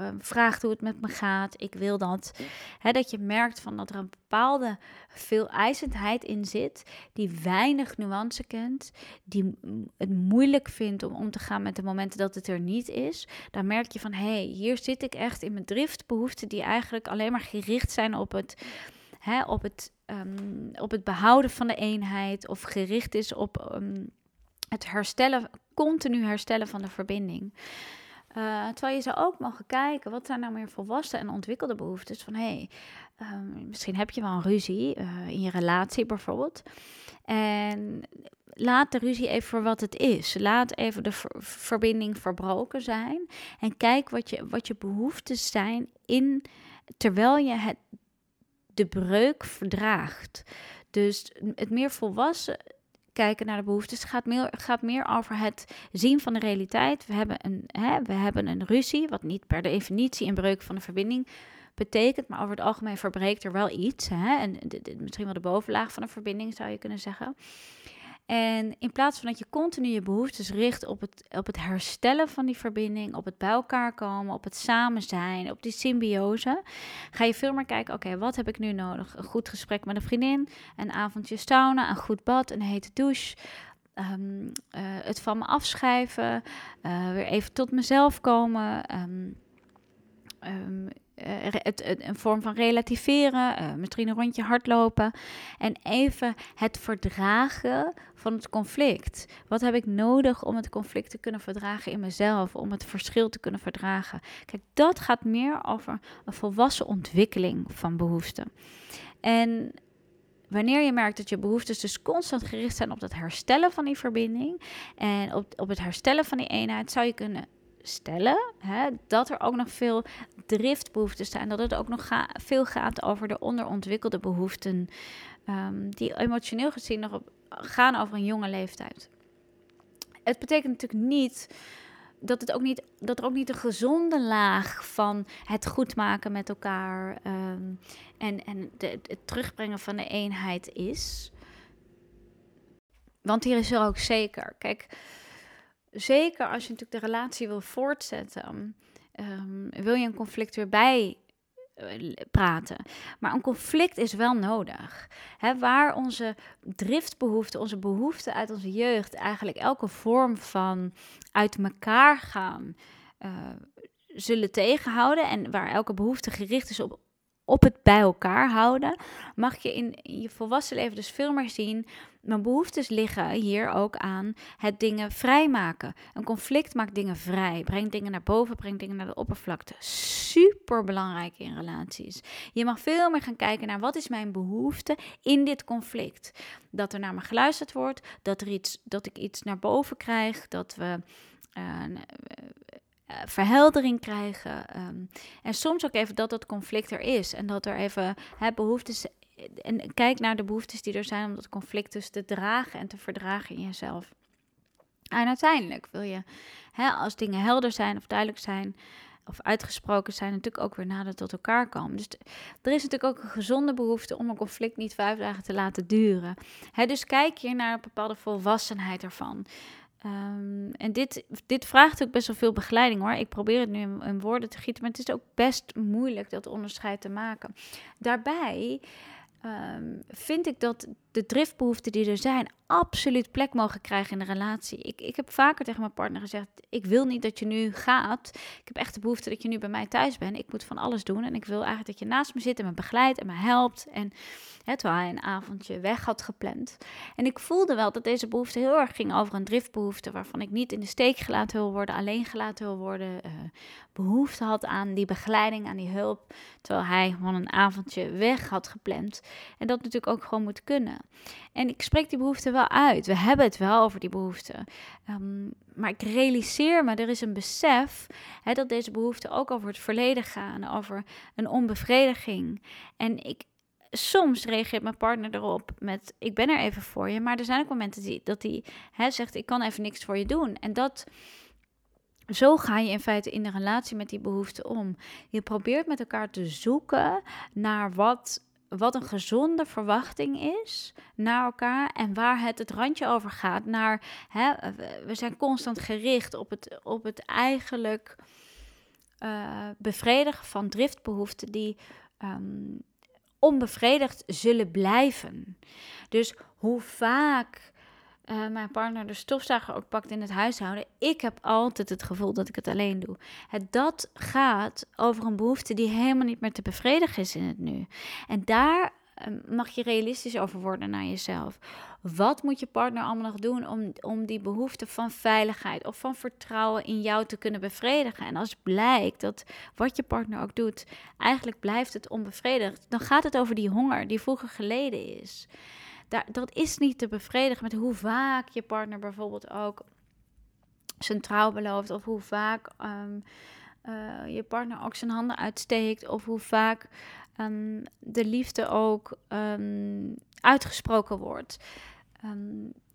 Ehm, vraagt hoe het met me gaat. Ik wil dat. dat je merkt van dat er een bepaalde veeleisendheid in zit, die weinig nuance kent, die het moeilijk vindt om om te gaan met de momenten dat het er niet is. Dan merk je van hé, hey, hier zit ik echt in mijn driftbehoeften die eigenlijk alleen maar gericht zijn op het. op, het, um, op het behouden van de eenheid of gericht is op um, het herstellen, continu herstellen van de verbinding. Uh, terwijl je zou ook mogen kijken, wat zijn nou meer volwassen en ontwikkelde behoeftes? Van hé, hey, um, misschien heb je wel een ruzie uh, in je relatie bijvoorbeeld. En laat de ruzie even voor wat het is. Laat even de ver verbinding verbroken zijn. En kijk wat je, wat je behoeftes zijn in, terwijl je het, de breuk verdraagt. Dus het meer volwassen kijken naar de behoeftes gaat meer, gaat meer over het zien van de realiteit. We hebben, een, hè, we hebben een ruzie, wat niet per definitie een breuk van de verbinding betekent, maar over het algemeen verbreekt er wel iets. Hè? En misschien wel de bovenlaag van een verbinding zou je kunnen zeggen. En in plaats van dat je continu je behoeftes richt op het, op het herstellen van die verbinding, op het bij elkaar komen, op het samen zijn, op die symbiose, ga je veel meer kijken: oké, wat heb ik nu nodig? Een goed gesprek met een vriendin, een avondje sauna, een goed bad, een hete douche. Ehm, eh, het van me afschrijven, uh, weer even tot mezelf komen. Um, uh, het, een vorm van relativeren, uh, misschien een rondje hardlopen. En even het verdragen van het conflict. Wat heb ik nodig om het conflict te kunnen verdragen in mezelf, om het verschil te kunnen verdragen? Kijk, dat gaat meer over een volwassen ontwikkeling van behoeften. En wanneer je merkt dat je behoeftes dus constant gericht zijn op het herstellen van die verbinding en op, op het herstellen van die eenheid, zou je kunnen stellen hè, dat er ook nog veel driftbehoeften zijn. Dat het ook nog veel gaat over de onderontwikkelde behoeften. Um, die emotioneel gezien nog op, gaan over een jonge leeftijd. Het betekent natuurlijk niet dat, het ook niet, dat er ook niet een gezonde laag van het goed maken met elkaar um, en, en het terugbrengen van de eenheid is. Want hier is er ook zeker. Kijk, zeker als je natuurlijk de relatie wil voortzetten, um, wil je een conflict weer bij uh, praten. Maar een conflict is wel nodig. Waar onze driftbehoeften, onze behoeften uit onze jeugd, eigenlijk elke vorm van uit elkaar gaan, uh, zullen tegenhouden. En waar elke behoefte gericht is op op het bij elkaar houden, mag je in je volwassen leven dus veel meer zien. Mijn behoeftes liggen hier ook aan het dingen vrijmaken. Een conflict maakt dingen vrij, brengt dingen naar boven, brengt dingen naar de oppervlakte. Super belangrijk in relaties. Je mag veel meer gaan kijken naar wat is mijn behoefte in dit conflict. Dat er naar me geluisterd wordt, dat, er iets, dat ik iets naar boven krijg, dat we. Uh, verheldering krijgen. Um, en soms ook even dat dat conflict er is. En dat er even hè, behoeftes en kijk naar de behoeftes die er zijn om dat conflict dus te dragen en te verdragen in jezelf. En uiteindelijk wil je, hè, als dingen helder zijn of duidelijk zijn, of uitgesproken zijn, natuurlijk ook weer nader tot elkaar komen. Dus er is natuurlijk ook een gezonde behoefte om een conflict niet vijf dagen te laten duren. Hè, dus kijk hier naar een bepaalde volwassenheid ervan. Um, en dit, dit vraagt ook best wel veel begeleiding hoor. Ik probeer het nu in, in, woorden te gieten, maar het is ook best moeilijk dat onderscheid te maken. Daarbij um, vind ik dat de driftbehoeften die er zijn absoluut plek mogen krijgen in de relatie. Ik, ik heb vaker tegen mijn partner gezegd: Ik wil niet dat je nu gaat. Ik heb echt de behoefte dat je nu bij mij thuis bent. Ik moet van alles doen. En ik wil eigenlijk dat je naast me zit en me begeleidt en me helpt. En hè, terwijl hij een avondje weg had gepland. En ik voelde wel dat deze behoefte heel erg ging over een driftbehoefte. Waarvan ik niet in de steek gelaten wil worden, alleen gelaten wil worden. Uh, behoefte had aan die begeleiding, aan die hulp. Terwijl hij gewoon een avondje weg had gepland. En dat natuurlijk ook gewoon moet kunnen. En ik spreek die behoefte wel uit. We hebben het wel over die behoefte. Um, maar ik realiseer me, er is een besef hè, dat deze behoeften ook over het verleden gaan, over een onbevrediging. En ik, soms reageert mijn partner erop met: Ik ben er even voor je. Maar er zijn ook momenten die, dat hij hè, zegt: Ik kan even niks voor je doen. En dat. Zo ga je in feite in de relatie met die behoefte om. Je probeert met elkaar te zoeken naar wat wat een gezonde verwachting is naar elkaar en waar het het randje over gaat. Naar, hè, we zijn constant gericht op het, op het eigenlijk uh, bevredigen van driftbehoeften die um, onbevredigd zullen blijven. Dus hoe vaak uh, mijn partner de stofzuiger ook pakt in het huishouden. Ik heb altijd het gevoel dat ik het alleen doe. Het, dat gaat over een behoefte die helemaal niet meer te bevredigen is in het nu. En daar ehm, mag je realistisch over worden naar jezelf. Wat moet je partner allemaal nog doen om, om die behoefte van veiligheid of van vertrouwen in jou te kunnen bevredigen? En als blijkt dat wat je partner ook doet, eigenlijk blijft het onbevredigd, dan gaat het over die honger die vroeger geleden is dat is niet te bevredigen met hoe vaak je partner bijvoorbeeld ook zijn trouw belooft. Of hoe vaak um, uh, je partner ook zijn handen uitsteekt. Of hoe vaak um, de liefde ook um, uitgesproken wordt.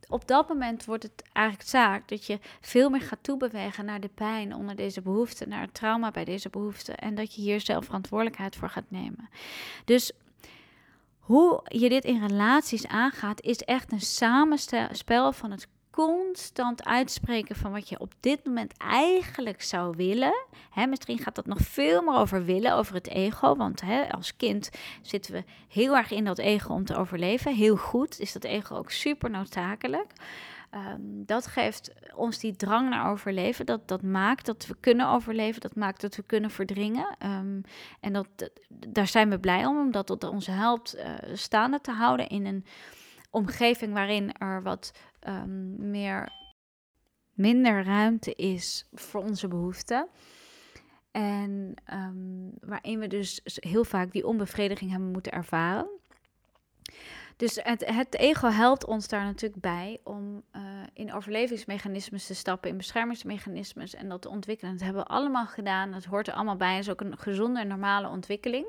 op dat moment wordt het eigenlijk zaak dat je veel meer gaat toebewegen naar de pijn onder deze behoefte, naar het trauma bij deze behoefte. En dat je hier zelf verantwoordelijkheid voor gaat nemen. Dus hoe je dit in relaties aangaat, is echt een samenspel van het constant uitspreken van wat je op dit moment eigenlijk zou willen. Hè, misschien gaat dat nog veel meer over willen, over het ego. Want als kind zitten we heel erg in dat ego om te overleven. Heel goed is dat ego ook super noodzakelijk. Ehm, dat geeft ons die drang naar overleven. Dat, dat maakt dat we kunnen overleven. Dat maakt dat we kunnen verdringen. Ehm, en dat, daar zijn we blij om, omdat dat ons helpt uh, staande te houden in een omgeving waarin er wat um, meer minder ruimte is voor onze behoeften. En waarin we dus heel vaak die onbevrediging hebben moeten ervaren. Dus het, het, ego helpt ons daar natuurlijk bij om uh, in overlevingsmechanismes te stappen, in beschermingsmechanismes en dat te ontwikkelen. Dat hebben we allemaal gedaan, dat hoort er allemaal bij. Het is ook een gezonde en normale ontwikkeling.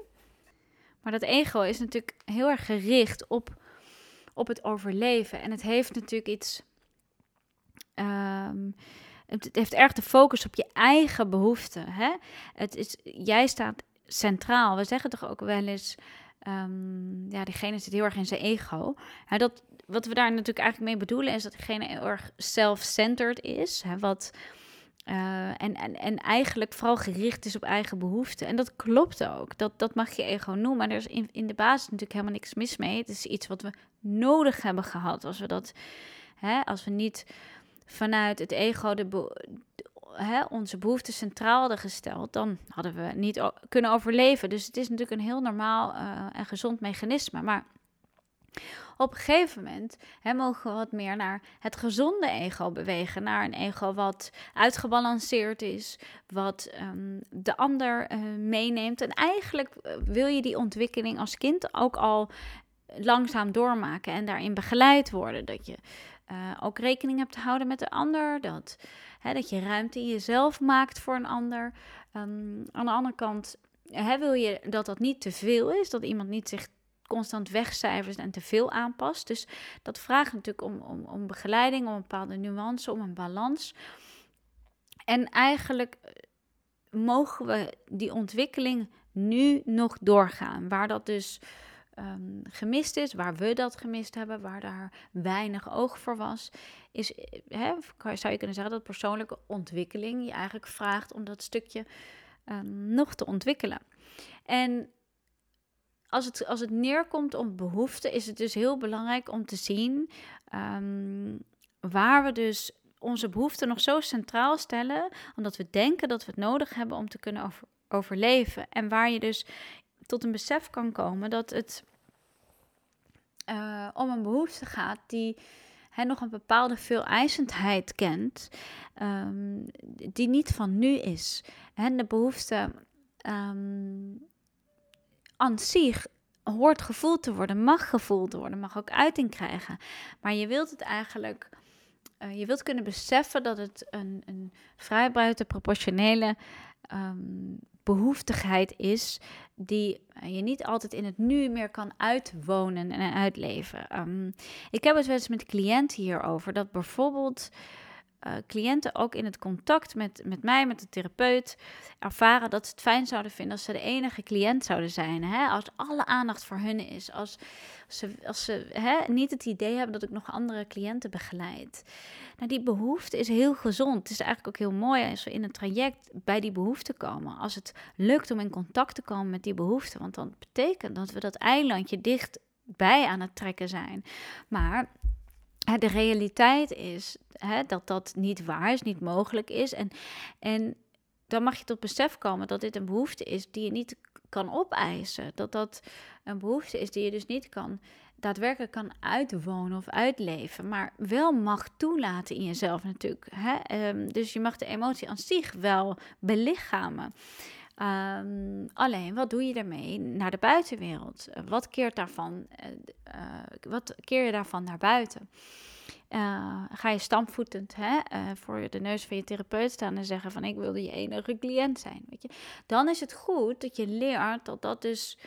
Maar dat ego is natuurlijk heel erg gericht op, op het overleven. En het heeft natuurlijk iets. Um, het heeft erg de focus op je eigen behoeften. Hè? Het is, jij staat centraal. We zeggen toch ook wel eens um, ja, diegene zit heel erg in zijn ego. Ja, dat, wat we daar natuurlijk eigenlijk mee bedoelen is dat diegene heel erg self-centered is. Hè, wat, uh, en, en, en eigenlijk vooral gericht is op eigen behoeften. En dat klopt ook. Dat, dat mag je ego noemen. Maar er is in, in de basis natuurlijk helemaal niks mis mee. Het is iets wat we nodig hebben gehad. Als we dat, hè, als we niet vanuit het ego de, hè, onze behoeften centraal hadden gesteld, dan hadden we niet kunnen overleven. Dus het is natuurlijk een heel normaal uh, en gezond mechanisme. Maar op een gegeven moment mogen we wat meer naar het gezonde ego bewegen. Naar een ego wat uitgebalanceerd is, wat um, de ander uh, meeneemt. En eigenlijk uh, wil je die ontwikkeling als kind ook al langzaam doormaken en daarin begeleid worden. Dat je ook rekening hebt te houden met de ander. Dat, dat je ruimte in jezelf maakt voor een ander. Um, aan de andere kant wil je dat dat niet te veel is. Dat iemand niet zich constant wegcijfers en te veel aanpast. Dus dat vraagt natuurlijk om, om, om begeleiding, om een bepaalde nuance, om een balans. En eigenlijk eh, mogen we die ontwikkeling nu nog doorgaan. Waar dat dus um, gemist is, waar we dat gemist hebben, waar daar weinig oog voor was, is, eh, zou je kunnen zeggen dat persoonlijke ontwikkeling je eigenlijk vraagt om dat stukje um, nog te ontwikkelen. En als het, als het neerkomt op behoeften, is het dus heel belangrijk om te zien um, waar we dus onze behoeften nog zo centraal stellen, omdat we denken dat we het nodig hebben om te kunnen over, overleven. En waar je dus tot een besef kan komen dat het uh, om een behoefte gaat die he, nog een bepaalde veeleisendheid kent, um, die niet van nu is. En de behoefte um, aan zich hoort gevoeld te worden, mag gevoeld worden, mag ook uiting krijgen. Maar je wilt het eigenlijk, uh, je wilt kunnen beseffen dat het een, een vrij proportionele um, behoeftigheid is die je niet altijd in het nu meer kan uitwonen en uitleven. Um, ik heb het wel eens met cliënten hierover dat bijvoorbeeld uh, cliënten ook in het contact met, met mij, met de therapeut, ervaren dat ze het fijn zouden vinden als ze de enige cliënt zouden zijn. Hè? Als alle aandacht voor hun is. Als ze, als ze hè, niet het idee hebben dat ik nog andere cliënten begeleid. Nou, die behoefte is heel gezond. Het is eigenlijk ook heel mooi als we in een traject bij die behoefte komen. Als het lukt om in contact te komen met die behoefte. Want dan betekent dat we dat eilandje dichtbij aan het trekken zijn. Maar de realiteit is hè, dat dat niet waar is, niet mogelijk is. En, en dan mag je tot besef komen dat dit een behoefte is die je niet kan opeisen. Dat dat een behoefte is die je dus niet kan daadwerkelijk kan uitwonen of uitleven, maar wel mag toelaten in jezelf natuurlijk. Hè? Ehm, dus je mag de emotie aan zich wel belichamen. Um, alleen, wat doe je daarmee naar de buitenwereld? Wat keert daarvan, uh, wat keer je daarvan naar buiten? Uh, ga je stampvoetend hè, voor de neus van je therapeut staan en zeggen van ik wilde je enige cliënt zijn, weet je? Dan is het goed dat je leert dat dat dus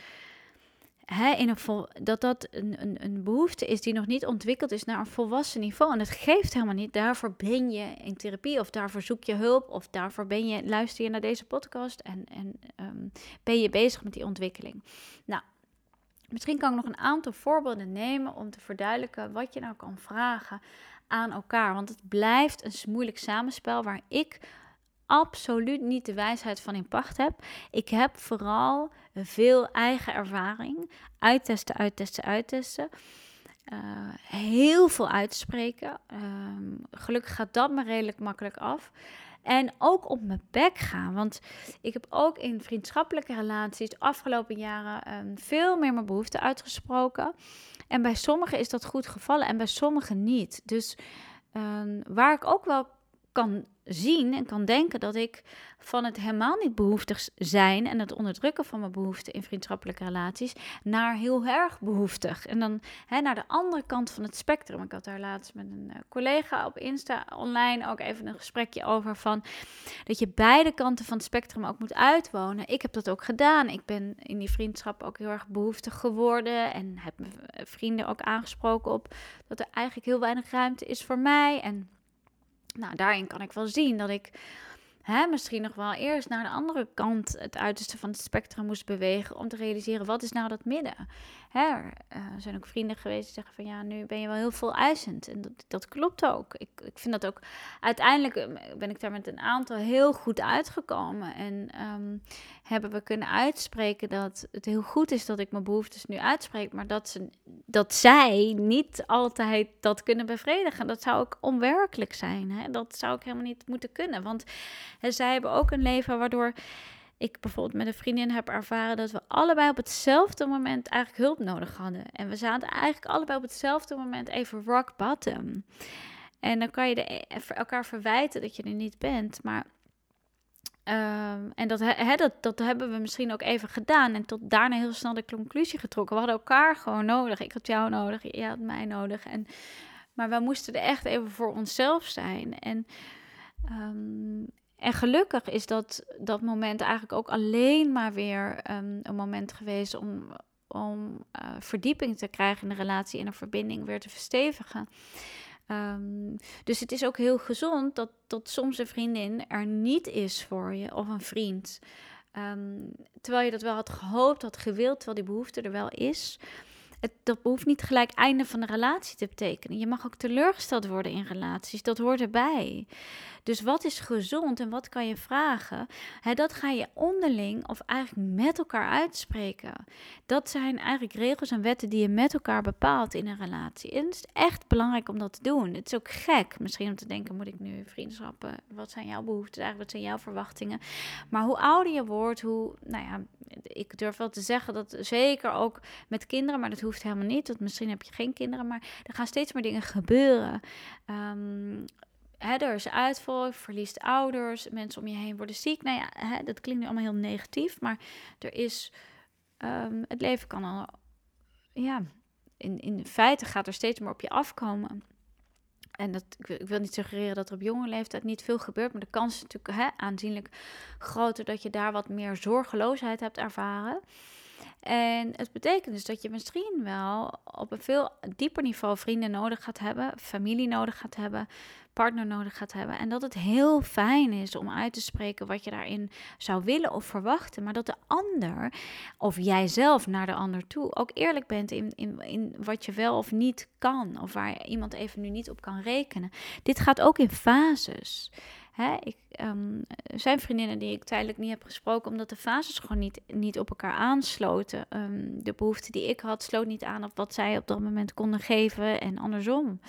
vol, dat dat een, een, een behoefte is die nog niet ontwikkeld is naar een volwassen niveau. En het geeft helemaal niet. Daarvoor ben je in therapie of daarvoor zoek je hulp of daarvoor ben je, luister je naar deze podcast en, en um, ben je bezig met die ontwikkeling. Nou, misschien kan ik nog een aantal voorbeelden nemen om te verduidelijken wat je nou kan vragen aan elkaar. Want het blijft een moeilijk samenspel waar ik absoluut niet de wijsheid van in pacht heb. Ik heb vooral veel eigen ervaring. Uittesten, uittesten, uittesten. Uh, heel veel uitspreken. Uh, gelukkig gaat dat me redelijk makkelijk af. En ook op mijn bek gaan. Want ik heb ook in vriendschappelijke relaties de afgelopen jaren um, veel meer mijn behoeften uitgesproken. En bij sommigen is dat goed gevallen en bij sommigen niet. Dus um, waar ik ook wel kan zien en kan denken dat ik van het helemaal niet behoeftig zijn en het onderdrukken van mijn behoeften in vriendschappelijke relaties naar heel erg behoeftig. En dan hè, naar de andere kant van het spectrum. Ik had daar laatst met een uh, collega op Insta online ook even een gesprekje over van dat je beide kanten van het spectrum ook moet uitwonen. Ik heb dat ook gedaan. Ik ben in die vriendschap ook heel erg behoeftig geworden en heb mijn vrienden ook aangesproken op dat er eigenlijk heel weinig ruimte is voor mij en nou, daarin kan ik wel zien dat ik hè, misschien nog wel eerst naar de andere kant, het uiterste van het spectrum, moest bewegen om te realiseren wat is nou dat midden. Hè, er uh, zijn ook vrienden geweest die zeggen van ja, nu ben je wel heel veel eisend. En dat, dat klopt ook. Ik, ik vind dat ook, uiteindelijk eh, ben ik daar met een aantal heel goed uitgekomen. En um, hebben we kunnen uitspreken dat het heel goed is dat ik mijn behoeftes nu uitspreek, maar dat, ze, dat zij niet altijd dat kunnen bevredigen. Dat zou ook onwerkelijk zijn. Hè? Dat zou ik helemaal niet moeten kunnen. Want hè, zij hebben ook een leven waardoor ik bijvoorbeeld met een vriendin heb ervaren dat we allebei op hetzelfde moment eigenlijk hulp nodig hadden. En we zaten eigenlijk allebei op hetzelfde moment even rock bottom. En dan kan je e-, elkaar verwijten dat je er niet bent, maar Um, en dat, dat, dat hebben we misschien ook even gedaan. En tot daarna heel snel de conclusie getrokken. We hadden elkaar gewoon nodig. Ik had jou nodig, jij had mij nodig. En, maar we moesten er echt even voor onszelf zijn. En, um, en gelukkig is dat, dat moment eigenlijk ook alleen maar weer um, een moment geweest om, om uh, verdieping te krijgen in de relatie en een verbinding weer te verstevigen. Um, dus het is ook heel gezond dat, dat soms een vriendin er niet is voor je of een vriend. Um, terwijl je dat wel had gehoopt, had gewild, terwijl die behoefte er wel is het, dat behoeft niet gelijk einde van de relatie te betekenen. Je mag ook teleurgesteld worden in relaties. Dat hoort erbij. Dus wat is gezond en wat kan je vragen? dat ga je onderling of eigenlijk met elkaar uitspreken. Dat zijn eigenlijk regels en wetten die je met elkaar bepaalt in een relatie. En het is echt belangrijk om dat te doen. Het is ook gek misschien om te denken: moet ik nu vriendschappen? Wat zijn jouw behoeften eigenlijk? Wat zijn jouw verwachtingen? Maar hoe ouder je wordt, hoe, nou ja, ik durf wel te zeggen dat zeker ook met kinderen, maar dat hoeft helemaal niet. Want misschien heb je geen kinderen, maar er gaan steeds meer dingen gebeuren. Um, hè, er is uitval, verliest ouders, mensen om je heen worden ziek. Nou ja, dat klinkt nu allemaal heel negatief, maar er is, um, het leven kan al, ja, in, in feite gaat er steeds meer op je afkomen. En dat, ik, wil, niet suggereren dat er op jonge leeftijd niet veel gebeurt, maar de kans is natuurlijk hè, aanzienlijk groter dat je daar wat meer zorgeloosheid hebt ervaren. En het betekent dus dat je misschien wel op een veel dieper niveau vrienden nodig gaat hebben, familie nodig gaat hebben, partner nodig gaat hebben. En dat het heel fijn is om uit te spreken wat je daarin zou willen of verwachten. Maar dat de ander, of jijzelf naar de ander toe, ook eerlijk bent in, in, in wat je wel of niet kan. Of waar iemand even nu niet op kan rekenen. Dit gaat ook in fases. Hè, ik, um, zijn vriendinnen die ik tijdelijk niet heb gesproken, omdat de fases gewoon niet, niet op elkaar aansloten. Ehm, de behoefte die ik had, sloot niet aan op wat zij op dat moment konden geven en andersom.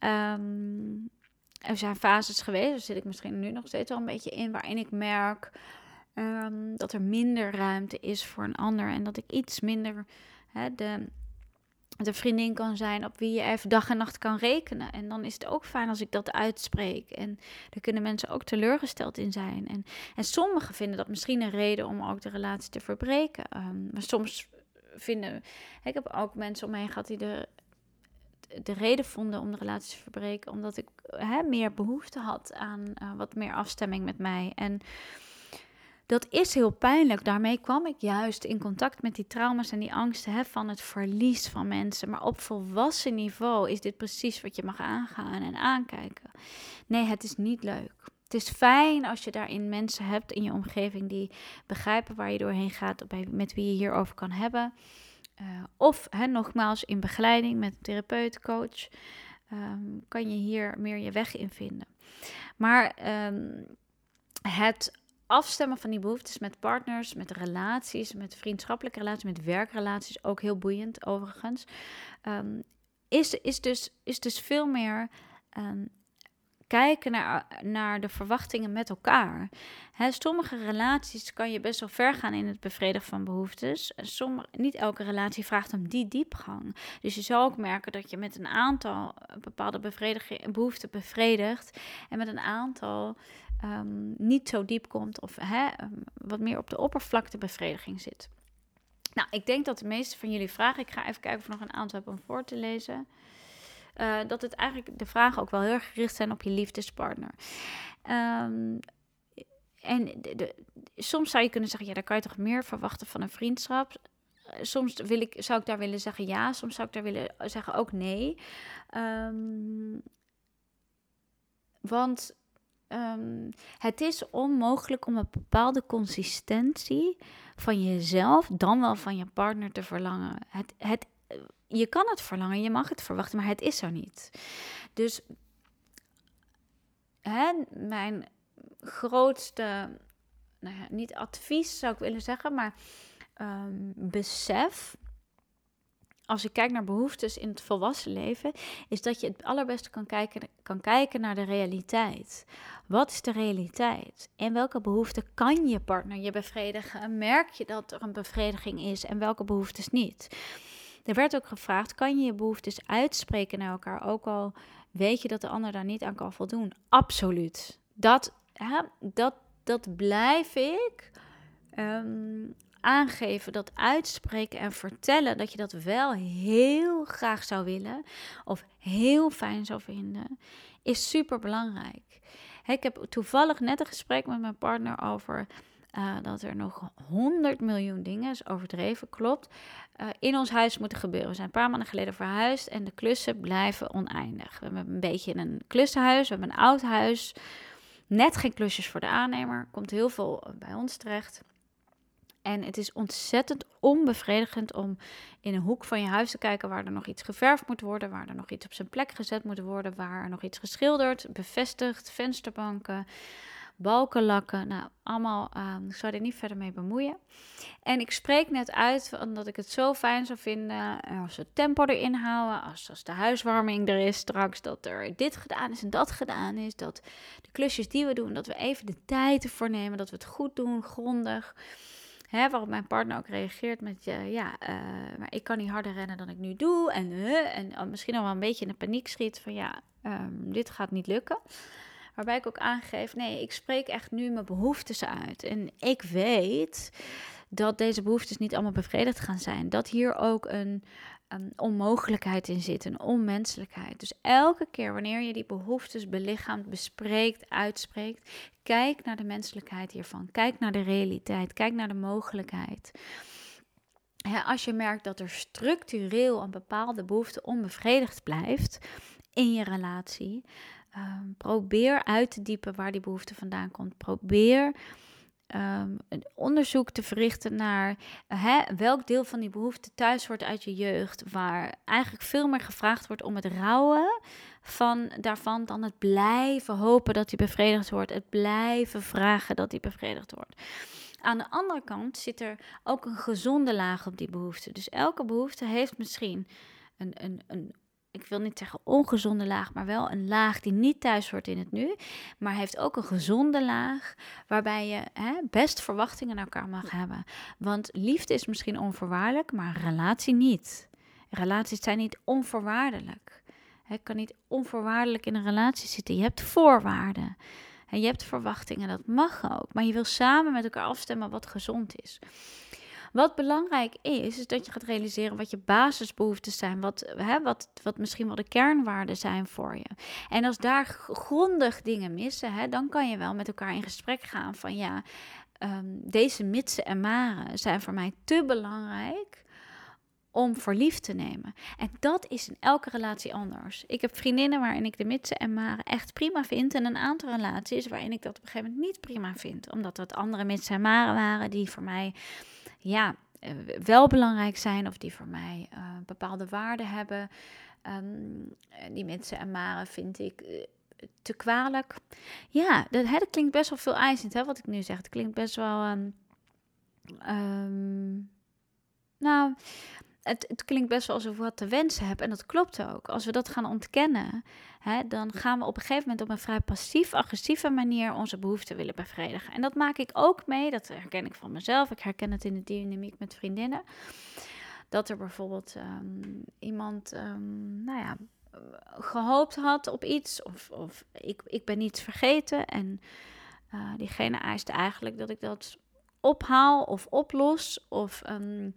Um, er zijn fases geweest, daar zit ik misschien nu nog steeds al een beetje in, waarin ik merk dat er minder ruimte is voor een ander en dat ik iets minder hè, de de vriendin kan zijn op wie je even dag en nacht kan rekenen. En dan is het ook fijn als ik dat uitspreek. En daar kunnen mensen ook teleurgesteld in zijn. En, en sommigen vinden dat misschien een reden om ook de relatie te verbreken. Um, maar soms vinden. Ik heb ook mensen om me heen gehad die de, de reden vonden om de relatie te verbreken. Omdat ik hè, meer behoefte had aan uh, wat meer afstemming met mij. En dat is heel pijnlijk. Daarmee kwam ik juist in contact met die trauma's en die angsten hè, van het verlies van mensen. Maar op volwassen niveau is dit precies wat je mag aangaan en aankijken. Nee, het is niet leuk. Het is fijn als je daarin mensen hebt in je omgeving die begrijpen waar je doorheen gaat, met wie je hierover kan hebben. Uh, of hè, nogmaals in begeleiding met een therapeut, coach, um, kan je hier meer je weg in vinden. Maar um, het afstemmen van die behoeftes met partners, met relaties, met vriendschappelijke relaties, met werkrelaties, ook heel boeiend overigens, um, is, is, dus, is dus veel meer kijken naar, naar de verwachtingen met elkaar. Hè, sommige relaties kan je best wel ver gaan in het bevredigen van behoeftes. Sommige, niet elke relatie vraagt om die diepgang. Dus je zal ook merken dat je met een aantal bepaalde behoeften bevredigt en met een aantal um, niet zo diep komt of hè, ehm, wat meer op de oppervlakte bevrediging zit. Nou, ik denk dat de meeste van jullie vragen, ik ga even kijken of er nog een aantal heb om voor te lezen. Uh, dat het eigenlijk de vragen ook wel heel erg gericht zijn op je liefdespartner. Um, en de, soms zou je kunnen zeggen, ja, daar kan je toch meer verwachten van een vriendschap. Soms wil ik, zou ik daar willen zeggen ja, soms zou ik daar willen zeggen ook nee. Um, want um, het is onmogelijk om een bepaalde consistentie van jezelf, dan wel van je partner, te verlangen. Het, het, je kan het verlangen, je mag het verwachten, maar het is zo niet. Dus mijn grootste, nou ja, niet advies zou ik willen zeggen, maar um, besef als je kijkt naar behoeftes in het volwassen leven, is dat je het allerbeste kan kijken, kan kijken naar de realiteit. Wat is de realiteit? En welke behoeften kan je partner je bevredigen? Merk je dat er een bevrediging is en welke behoeftes niet? Er werd ook gevraagd: kan je je behoeftes uitspreken naar elkaar, ook al weet je dat de ander daar niet aan kan voldoen? Absoluut. Dat, hè, dat, dat blijf ik. Ehm, aangeven, dat uitspreken en vertellen dat je dat wel heel graag zou willen of heel fijn zou vinden, is super belangrijk. Ik heb toevallig net een gesprek met mijn partner over uh, dat er nog 100 miljoen dingen, is overdreven, klopt, uh, in ons huis moeten gebeuren. We zijn een paar maanden geleden verhuisd en de klussen blijven oneindig. We hebben een beetje een klussenhuis, we hebben een oud huis, net geen klusjes voor de aannemer, komt heel veel bij ons terecht. En het is ontzettend onbevredigend om in een hoek van je huis te kijken waar er nog iets geverfd moet worden, waar er nog iets op zijn plek gezet moet worden, waar er nog iets geschilderd, bevestigd, vensterbanken, balkenlakken. Nou, allemaal, uh, ik zou er niet verder mee bemoeien. En ik spreek net uit omdat ik het zo fijn zou vinden als we het tempo erin houden, als, als de huiswarming er is straks, dat er dit gedaan is en dat gedaan is, dat de klusjes die we doen, dat we even de tijd ervoor nemen, dat we het goed doen, grondig. Hè, waarop mijn partner ook reageert met, uh, ja, uh, maar ik kan niet harder rennen dan ik nu doe. En, en oh, misschien al wel een beetje in de paniek schiet van, ja, um, dit gaat niet lukken. Waarbij ik ook aangeef, nee, ik spreek echt nu mijn behoeftes uit. En ik weet dat deze behoeftes niet allemaal bevredigd gaan zijn. Dat hier ook een, een onmogelijkheid in zit, een onmenselijkheid. Dus elke keer wanneer je die behoeftes belichaamt, bespreekt, uitspreekt, kijk naar de menselijkheid hiervan. Kijk naar de realiteit, kijk naar de mogelijkheid. als je merkt dat er structureel een bepaalde behoefte onbevredigd blijft in je relatie, um, probeer uit te diepen waar die behoefte vandaan komt. Probeer um, een onderzoek te verrichten naar hè, welk deel van die behoefte thuis wordt uit je jeugd, waar eigenlijk veel meer gevraagd wordt om het rouwen van daarvan dan het blijven hopen dat die bevredigd wordt, het blijven vragen dat die bevredigd wordt. Aan de andere kant zit er ook een gezonde laag op die behoefte. Dus elke behoefte heeft misschien een, een, een ik wil niet zeggen ongezonde laag, maar wel een laag die niet thuis hoort in het nu. Maar heeft ook een gezonde laag waarbij je hè, best verwachtingen naar elkaar mag hebben. Want liefde is misschien onvoorwaardelijk, maar relatie niet. Relaties zijn niet onvoorwaardelijk. Je kan niet onvoorwaardelijk in een relatie zitten. Je hebt voorwaarden. En je hebt verwachtingen, dat mag ook. Maar je wil samen met elkaar afstemmen wat gezond is. Wat belangrijk is, is dat je gaat realiseren wat je basisbehoeften zijn, wat, hè, wat, wat misschien wel de kernwaarden zijn voor je. En als daar grondig dingen missen, hè, dan kan je wel met elkaar in gesprek gaan van ja, um, deze mitsen en maren zijn voor mij te belangrijk om verliefd te nemen. En dat is in elke relatie anders. Ik heb vriendinnen waarin ik de mitsen en maren echt prima vind. En een aantal relaties waarin ik dat op een gegeven moment niet prima vind. Omdat dat andere mitsen en maren waren die voor mij ja, eh, wel belangrijk zijn of die voor mij uh, bepaalde waarden hebben. Um, die mensen en maren vind ik uh, te kwalijk. Ja, dat, hè, dat klinkt best wel veel eisend, hè, wat ik nu zeg. Het klinkt best wel. Um, um, nou, het, het, klinkt best wel alsof we wat te wensen hebben. En dat klopt ook. Als we dat gaan ontkennen, hè, dan gaan we op een gegeven moment op een vrij passief-agressieve manier onze behoeften willen bevredigen. En dat maak ik ook mee. Dat herken ik van mezelf. Ik herken het in de dynamiek met vriendinnen. Dat er bijvoorbeeld um, iemand, um, nou ja, gehoopt had op iets. Of, of ik, ik ben iets vergeten. En uh, diegene eist eigenlijk dat ik dat ophaal of oplos. Of um,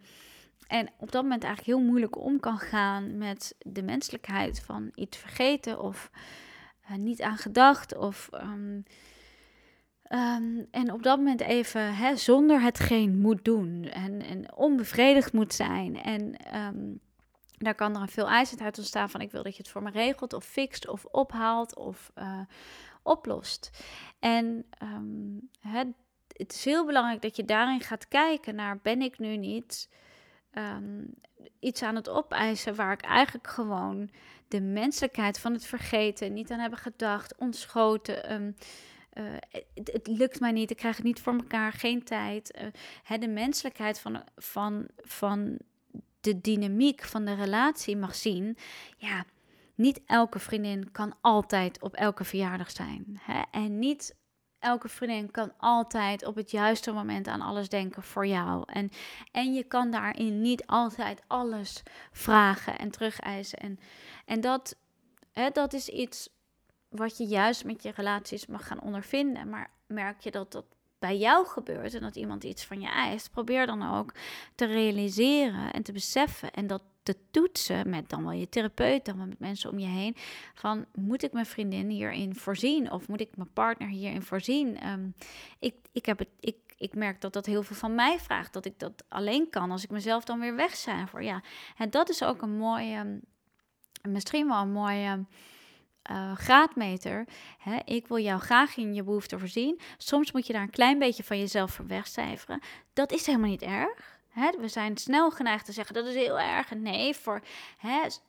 en op dat moment eigenlijk heel moeilijk om kan gaan met de menselijkheid van iets vergeten of uh, niet aan gedacht. Of, um, um, en op dat moment even hè, zonder hetgeen moet doen en, en onbevredigd moet zijn. En um, daar kan er een veel eisend uit ontstaan van ik wil dat je het voor me regelt of fixt of ophaalt of uh, oplost. En het, het is heel belangrijk dat je daarin gaat kijken naar ben ik nu niet um, iets aan het opeisen waar ik eigenlijk gewoon de menselijkheid van het vergeten, niet aan hebben gedacht, ontschoten. Um, uh, het, lukt mij niet, ik krijg het niet voor elkaar, geen tijd. Uh, hè, de menselijkheid van, van, van de dynamiek van de relatie mag zien. Ja, niet elke vriendin kan altijd op elke verjaardag zijn. Hè? En niet elke vriendin kan altijd op het juiste moment aan alles denken voor jou. En, en je kan daarin niet altijd alles vragen en terugeisen. En, en dat, hè, dat is iets wat je juist met je relaties mag gaan ondervinden. Maar merk je dat dat bij jou gebeurt en dat iemand iets van je eist, probeer dan ook te realiseren en te beseffen en dat te toetsen met dan wel je therapeut, dan wel met mensen om je heen. Van moet ik mijn vriendin hierin voorzien of moet ik mijn partner hierin voorzien? Um, ik, ik, heb het, ik, ik merk dat dat heel veel van mij vraagt. Dat ik dat alleen kan als ik mezelf dan weer wegcijfer. Ja, en dat is ook een mooie, misschien wel een mooie uh, graadmeter. Hè? Ik wil jou graag in je behoefte voorzien. Soms moet je daar een klein beetje van jezelf voor wegcijferen. Dat is helemaal niet erg. We zijn snel geneigd te zeggen dat is heel erg. Nee, voor,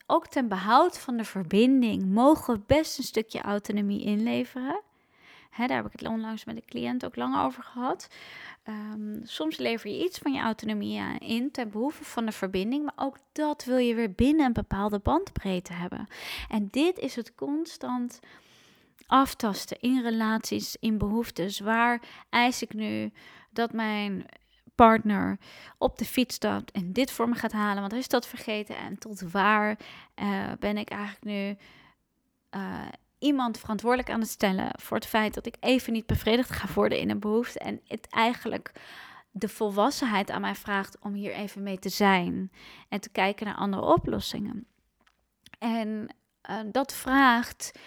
ook ten behoud van de verbinding mogen we best een stukje autonomie inleveren. Daar heb ik het onlangs met de cliënt ook lang over gehad. Um, soms lever je iets van je autonomie in ten behoeve van de verbinding, maar ook dat wil je weer binnen een bepaalde bandbreedte hebben. En dit is het constant aftasten in relaties, in behoeftes. Waar eis ik nu dat mijn partner op de fiets stapt en dit voor me gaat halen, want hij is dat vergeten. En tot waar uh, ben ik eigenlijk nu uh, iemand verantwoordelijk aan het stellen voor het feit dat ik even niet bevredigd ga worden in een behoefte. En het eigenlijk de volwassenheid aan mij vraagt om hier even mee te zijn en te kijken naar andere oplossingen. En uh, dat vraagt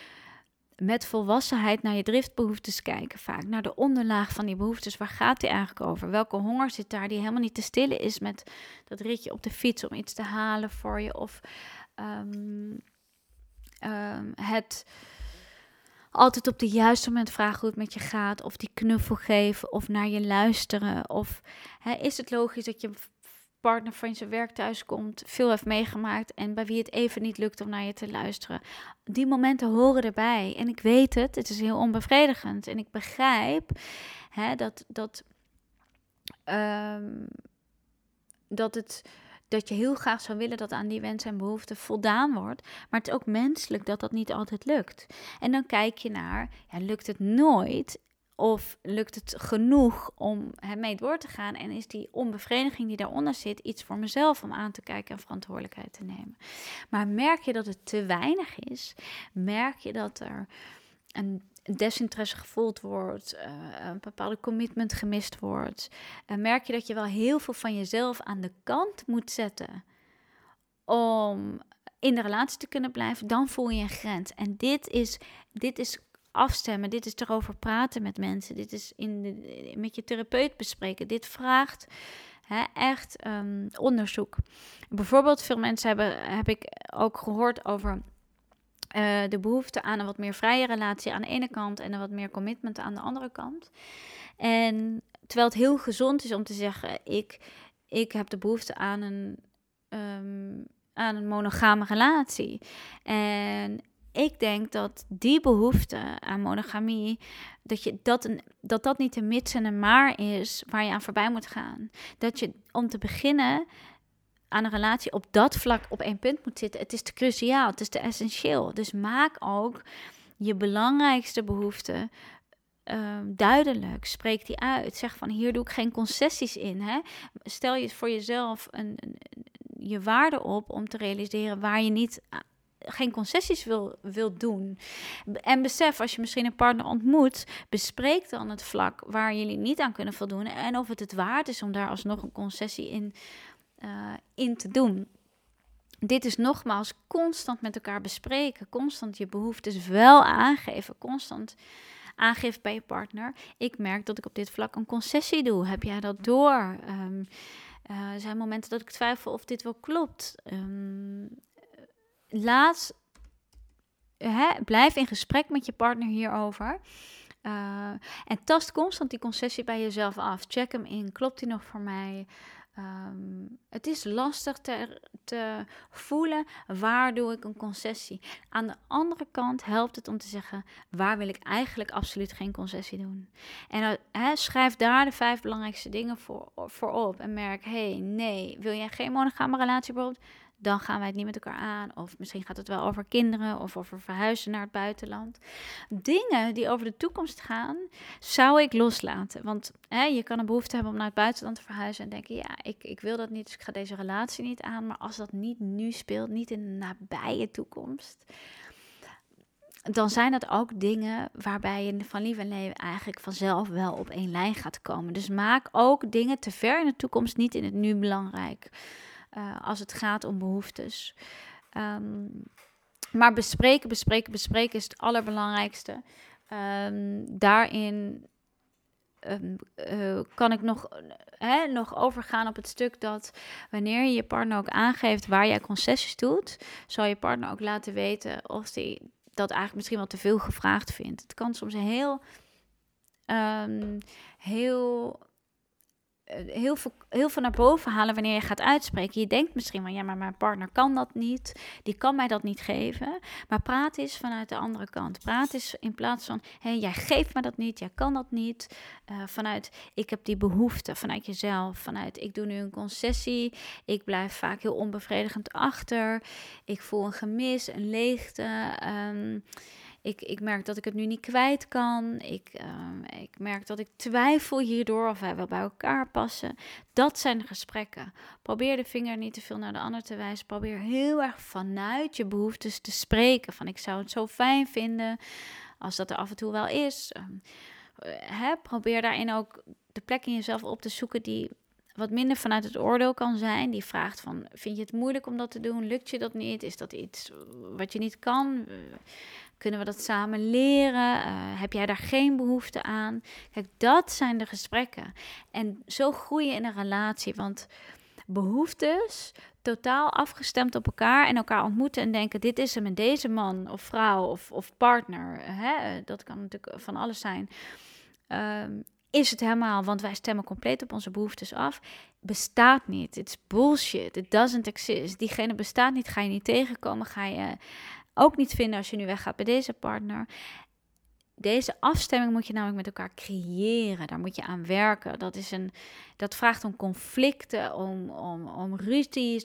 met volwassenheid naar je driftbehoeftes kijken, vaak naar de onderlaag van die behoeftes. Waar gaat die eigenlijk over? Welke honger zit daar die helemaal niet te stillen is met dat ritje op de fiets om iets te halen voor je? Of um, um, het altijd op de juiste moment vragen hoe het met je gaat, of die knuffel geven, of naar je luisteren. Of hè, is het logisch dat je partner van zijn werk thuis komt, veel heeft meegemaakt en bij wie het even niet lukt om naar je te luisteren. Die momenten horen erbij. En ik weet het, het is heel onbevredigend. En ik begrijp hè, dat, dat, um, dat het dat je heel graag zou willen dat aan die wensen en behoeften voldaan wordt. Maar het is ook menselijk dat dat niet altijd lukt. En dan kijk je naar, ja, lukt het nooit? Of lukt het genoeg om mee door te gaan? En is die onbevrediging die daaronder zit iets voor mezelf om aan te kijken en verantwoordelijkheid te nemen? Maar merk je dat het te weinig is? Merk je dat er een desinteresse gevoeld wordt, uh, een bepaalde commitment gemist wordt, uh, merk je dat je wel heel veel van jezelf aan de kant moet zetten om in de relatie te kunnen blijven, dan voel je een grens. En dit is, dit is afstemmen, dit is erover praten met mensen, dit is in de, met je therapeut bespreken. Dit vraagt hè, echt um, onderzoek. Bijvoorbeeld, veel mensen hebben, heb ik ook gehoord over uh, de behoefte aan een wat meer vrije relatie aan de ene kant en een wat meer commitment aan de andere kant. En terwijl het heel gezond is om te zeggen, ik, ik heb de behoefte aan een, um, aan een monogame relatie. En ik denk dat die behoefte aan monogamie, dat, je dat, een, dat dat niet een mits en een maar is waar je aan voorbij moet gaan. Dat je om te beginnen aan een relatie op dat vlak op één punt moet zitten. Het is te cruciaal, het is te essentieel. Dus maak ook je belangrijkste behoeften uh, duidelijk. Spreek die uit. Zeg van hier doe ik geen concessies in. Hè? Stel je voor jezelf een, een, je waarde op om te realiseren waar je niet geen concessies wil, wil doen. En besef, als je misschien een partner ontmoet, bespreek dan het vlak waar jullie niet aan kunnen voldoen. En of het het waard is om daar alsnog een concessie in uh, in te doen. Dit is nogmaals constant met elkaar bespreken, constant je behoeftes wel aangeven, constant aangeven bij je partner. Ik merk dat ik op dit vlak een concessie doe. Heb jij dat door? Um, uh, er zijn momenten dat ik twijfel of dit wel klopt. Um, laat, hè, blijf in gesprek met je partner hierover. Uh, en tast constant die concessie bij jezelf af. Check hem in. Klopt die nog voor mij? Um, het is lastig te, te voelen waar doe ik een concessie. Aan de andere kant helpt het om te zeggen waar wil ik eigenlijk absoluut geen concessie doen. En uh, schrijf daar de vijf belangrijkste dingen voor, voor op en merk, hé, hey, nee, wil jij geen monogame relatie bijvoorbeeld? Dan gaan wij het niet met elkaar aan. Of misschien gaat het wel over kinderen of over verhuizen naar het buitenland. Dingen die over de toekomst gaan, zou ik loslaten. Want hè, je kan een behoefte hebben om naar het buitenland te verhuizen en denken: ja, ik, ik wil dat niet, dus ik ga deze relatie niet aan. Maar als dat niet nu speelt, niet in de nabije toekomst. Dan zijn dat ook dingen waarbij je van lief en leven eigenlijk vanzelf wel op één lijn gaat komen. Dus maak ook dingen te ver in de toekomst niet in het nu belangrijk. Uh, als het gaat om behoeftes. Um, maar bespreken, bespreken, bespreken is het allerbelangrijkste. Um, daarin ehm, eh, kan ik nog, hè, nog overgaan op het stuk dat wanneer je je partner ook aangeeft waar jij concessies doet, zal je partner ook laten weten of die dat eigenlijk misschien wel te veel gevraagd vindt. Het kan soms heel, heel eh, heel veel, heel veel naar boven halen wanneer je gaat uitspreken. Je denkt misschien van ja, maar mijn partner kan dat niet. Die kan mij dat niet geven. Maar praat eens vanuit de andere kant. Praat eens in plaats van hé, jij geeft me dat niet, jij kan dat niet. Uh, vanuit ik heb die behoefte, vanuit jezelf. Vanuit ik doe nu een concessie. Ik blijf vaak heel onbevredigend achter. Ik voel een gemis, een leegte. Um, ik, ik merk dat ik het nu niet kwijt kan. Ik, uh, ik merk dat ik twijfel hierdoor of wij wel bij elkaar passen. Dat zijn gesprekken. Probeer de vinger niet te veel naar de ander te wijzen. Probeer heel erg vanuit je behoeftes te spreken. Van ik zou het zo fijn vinden als dat er af en toe wel is. Hè, probeer daarin ook de plek in jezelf op te zoeken die wat minder vanuit het oordeel kan zijn. Die vraagt van, vind je het moeilijk om dat te doen? Lukt je dat niet? Is dat iets wat je niet kan? Kunnen we dat samen leren? Uh, heb jij daar geen behoefte aan? Kijk, dat zijn de gesprekken. En zo groei je in een relatie. Want behoeftes totaal afgestemd op elkaar en elkaar ontmoeten en denken: dit is hem en deze man of vrouw of, of partner. Hè? Dat kan natuurlijk van alles zijn. Um, is het helemaal, want wij stemmen compleet op onze behoeftes af, bestaat niet. Het is bullshit. It doesn't exist. Diegene bestaat niet, ga je niet tegenkomen, ga je ook niet vinden als je nu weggaat bij deze partner. Deze afstemming moet je namelijk met elkaar creëren. Daar moet je aan werken. Dat, is een, dat vraagt om conflicten, om, om, om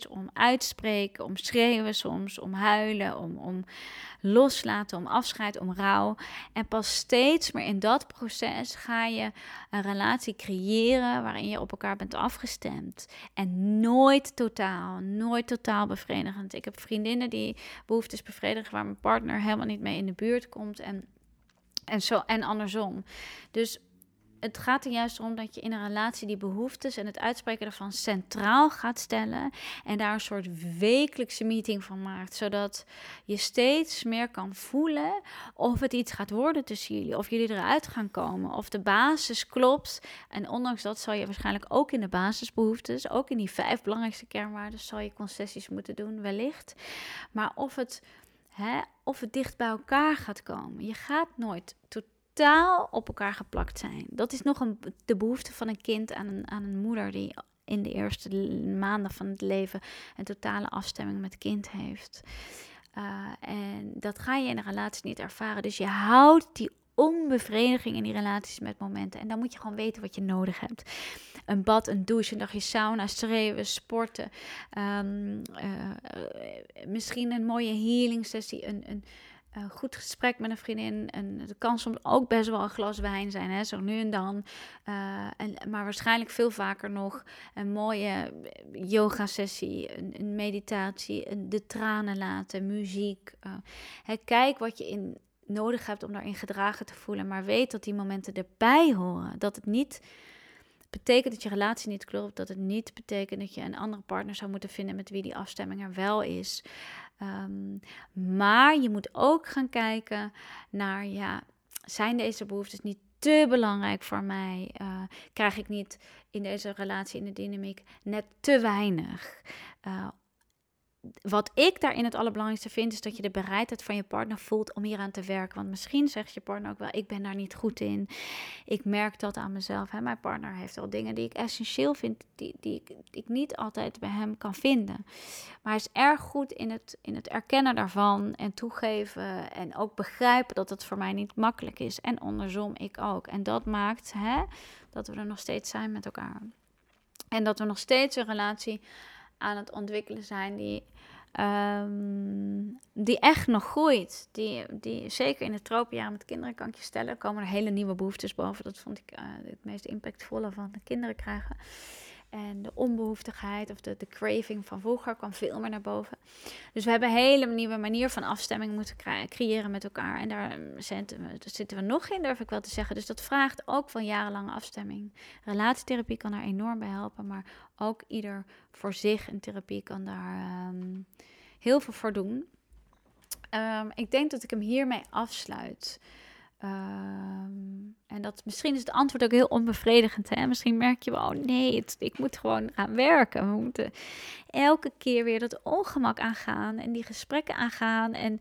om uitspreken, om schreeuwen soms, om huilen, om, om loslaten, om afscheid, om rouw. En pas steeds meer in dat proces ga je een relatie creëren waarin je op elkaar bent afgestemd. En nooit totaal, nooit totaal bevredigend. Ik heb vriendinnen die behoeftes bevredigen waar mijn partner helemaal niet mee in de buurt komt. En en, zo, en andersom. Dus het gaat er juist om dat je in een relatie die behoeftes en het uitspreken ervan centraal gaat stellen. En daar een soort wekelijkse meeting van maakt. Zodat je steeds meer kan voelen of het iets gaat worden tussen jullie. Of jullie eruit gaan komen. Of de basis klopt. En ondanks dat zal je waarschijnlijk ook in de basisbehoeftes, ook in die vijf belangrijkste kernwaarden, zal je concessies moeten doen, wellicht. Maar of het Hè, of het dicht bij elkaar gaat komen. Je gaat nooit totaal op elkaar geplakt zijn. Dat is nog een, de behoefte van een kind aan een, aan een moeder die in de eerste maanden van het leven een totale afstemming met kind heeft. Uh, en dat ga je in een relatie niet ervaren. Dus je houdt die onbevrediging in die relaties met momenten. En dan moet je gewoon weten wat je nodig hebt. Een bad, een douche, een dagje sauna, schreeuwen, sporten. Um, uh, misschien een mooie healing sessie, een, een, een, goed gesprek met een vriendin. En het kan soms ook best wel een glas wijn zijn, hè, zo nu en dan. Uh, en, maar waarschijnlijk veel vaker nog een mooie yoga sessie, een, een meditatie, een, de tranen laten, muziek. Uh, kijk wat je in nodig hebt om daarin gedragen te voelen. Maar weet dat die momenten erbij horen. Dat het niet betekent dat je relatie niet klopt. Dat het niet betekent dat je een andere partner zou moeten vinden met wie die afstemming er wel is. Um, maar je moet ook gaan kijken naar, ja, zijn deze behoeftes niet te belangrijk voor mij? Uh, krijg ik niet in deze relatie, in de dynamiek, net te weinig? Uh, wat ik daarin het allerbelangrijkste vind, is dat je de bereidheid van je partner voelt om hier aan te werken. Want misschien zegt je partner ook wel, ik ben daar niet goed in. Ik merk dat aan mezelf. Hè. Mijn partner heeft wel dingen die ik essentieel vind, die, die, ik niet altijd bij hem kan vinden. Maar hij is erg goed in het, in het erkennen daarvan en toegeven. En ook begrijpen dat het voor mij niet makkelijk is. En andersom, ik ook. En dat maakt hè, dat we er nog steeds zijn met elkaar. En dat we nog steeds een relatie aan het ontwikkelen zijn die, um, die echt nog groeit. Die, die zeker in het tropenjaar met kinderen kan je stellen, komen er hele nieuwe behoeftes boven. Dat vond ik uh, het meest impactvolle van de kinderen krijgen. En de onbehoeftigheid of de, de craving van vroeger kwam veel meer naar boven. Dus we hebben een hele nieuwe manier van afstemming moeten creëren met elkaar. En daar zitten we, nog in, durf ik wel te zeggen. Dus dat vraagt ook van jarenlange afstemming. Relatietherapie kan daar enorm bij helpen, maar ook ieder voor zich een therapie kan daar um, heel veel voor doen. Um, ik denk dat ik hem hiermee afsluit. Ehm, en dat, misschien is het antwoord ook heel onbevredigend. Hè? Misschien merk je wel, oh nee, ik moet gewoon gaan werken. We moeten elke keer weer dat ongemak aangaan en die gesprekken aangaan. En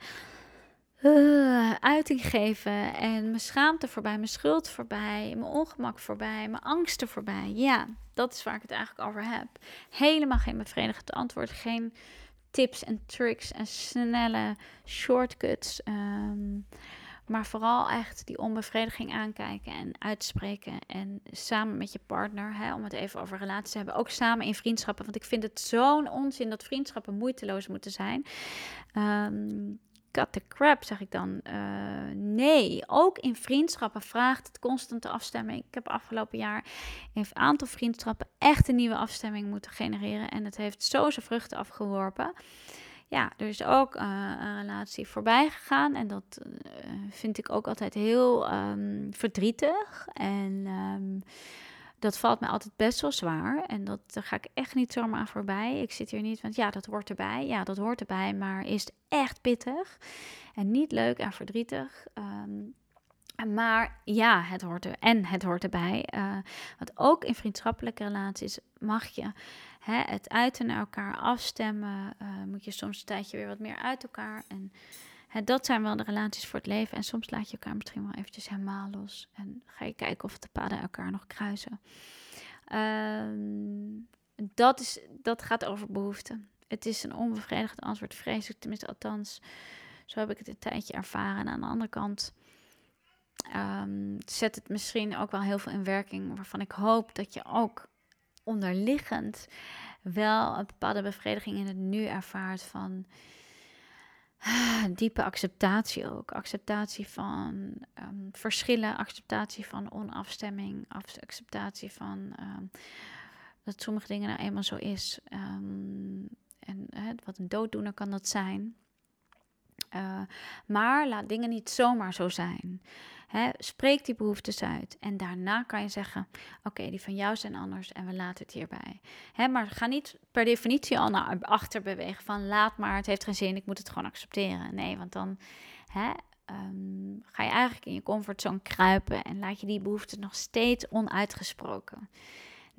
uh, uiting geven en mijn schaamte voorbij, mijn schuld voorbij, mijn ongemak voorbij, mijn angsten voorbij. Ja, dat is waar ik het eigenlijk over heb. Helemaal geen bevredigend antwoord, geen tips en tricks en snelle shortcuts. Ehm, maar vooral echt die onbevrediging aankijken en uitspreken. En samen met je partner, hè, om het even over relaties te hebben. Ook samen in vriendschappen. Want ik vind het zo'n onzin dat vriendschappen moeiteloos moeten zijn. Um, cut the crap, zeg ik dan. Uh, nee, ook in vriendschappen vraagt het constante afstemming. Ik heb afgelopen jaar een aantal vriendschappen echt een nieuwe afstemming moeten genereren. En het heeft zo zijn vruchten afgeworpen. Ja, er is ook uh, een relatie voorbij gegaan. En dat uh, vind ik ook altijd heel um, verdrietig. En um, dat valt mij altijd best wel zwaar. En dat, daar ga ik echt niet zomaar aan voorbij. Ik zit hier niet van, ja, dat hoort erbij. Ja, dat hoort erbij, maar is echt pittig. En niet leuk en verdrietig. Um, maar ja, het hoort er en het hoort erbij. Uh, want ook in vriendschappelijke relaties mag je hè, het uiten naar elkaar afstemmen. Uh, moet je soms een tijdje weer wat meer uit elkaar. En dat zijn wel de relaties voor het leven. En soms laat je elkaar misschien wel eventjes helemaal los. En ga je kijken of de paden elkaar nog kruisen. Ehm, dat, is, dat gaat over behoeften. Het is een onbevredigend antwoord, vreselijk. Tenminste, althans, zo heb ik het een tijdje ervaren. En aan de andere kant um, zet het misschien ook wel heel veel in werking. Waarvan ik hoop dat je ook onderliggend wel een bepaalde bevrediging in het nu ervaart van diepe acceptatie ook. Acceptatie van um, verschillen, acceptatie van onafstemming, acceptatie van um, dat sommige dingen nou eenmaal zo is. Um, en wat een dooddoener kan dat zijn. Uh, maar laat dingen niet zomaar zo zijn. Spreek die behoeftes uit. En daarna kan je zeggen: Oké, die van jou zijn anders en we laten het hierbij. Maar ga niet per definitie al naar achter bewegen van laat maar, het heeft geen zin, ik moet het gewoon accepteren. Nee, want dan um, ga je eigenlijk in je comfortzone kruipen en laat je die behoeftes nog steeds onuitgesproken.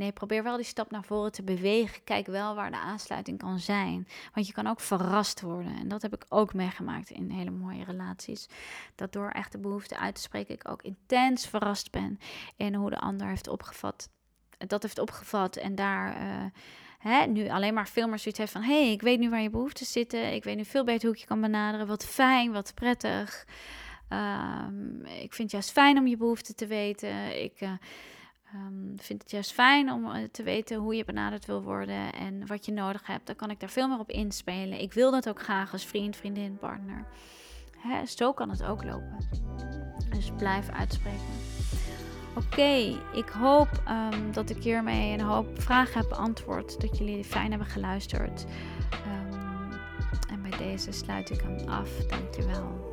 Nee, probeer wel die stap naar voren te bewegen. Kijk wel waar de aansluiting kan zijn. Want je kan ook verrast worden. En dat heb ik ook meegemaakt in hele mooie relaties. Dat door echt de behoefte uit te spreken, ik ook intens verrast ben in hoe de ander heeft opgevat. Dat heeft opgevat en daar. Hè, nu alleen maar veel meer zoiets heeft van... hé, hey, ik weet nu waar je behoeften zitten. Ik weet nu veel beter hoe ik je kan benaderen. Wat fijn, wat prettig. Um, ik vind het juist fijn om je behoeften te weten. Ik, uh, Um, vind het juist fijn om eh, te weten hoe je benaderd wil worden en wat je nodig hebt. Dan kan ik daar veel meer op inspelen. Ik wil dat ook graag als vriend, vriendin, partner. Zo kan het ook lopen. Dus blijf uitspreken. Oké, ik hoop um, dat ik hiermee een hoop vragen heb beantwoord. Dat jullie fijn hebben geluisterd. Um, en bij deze sluit ik hem af. Dankjewel.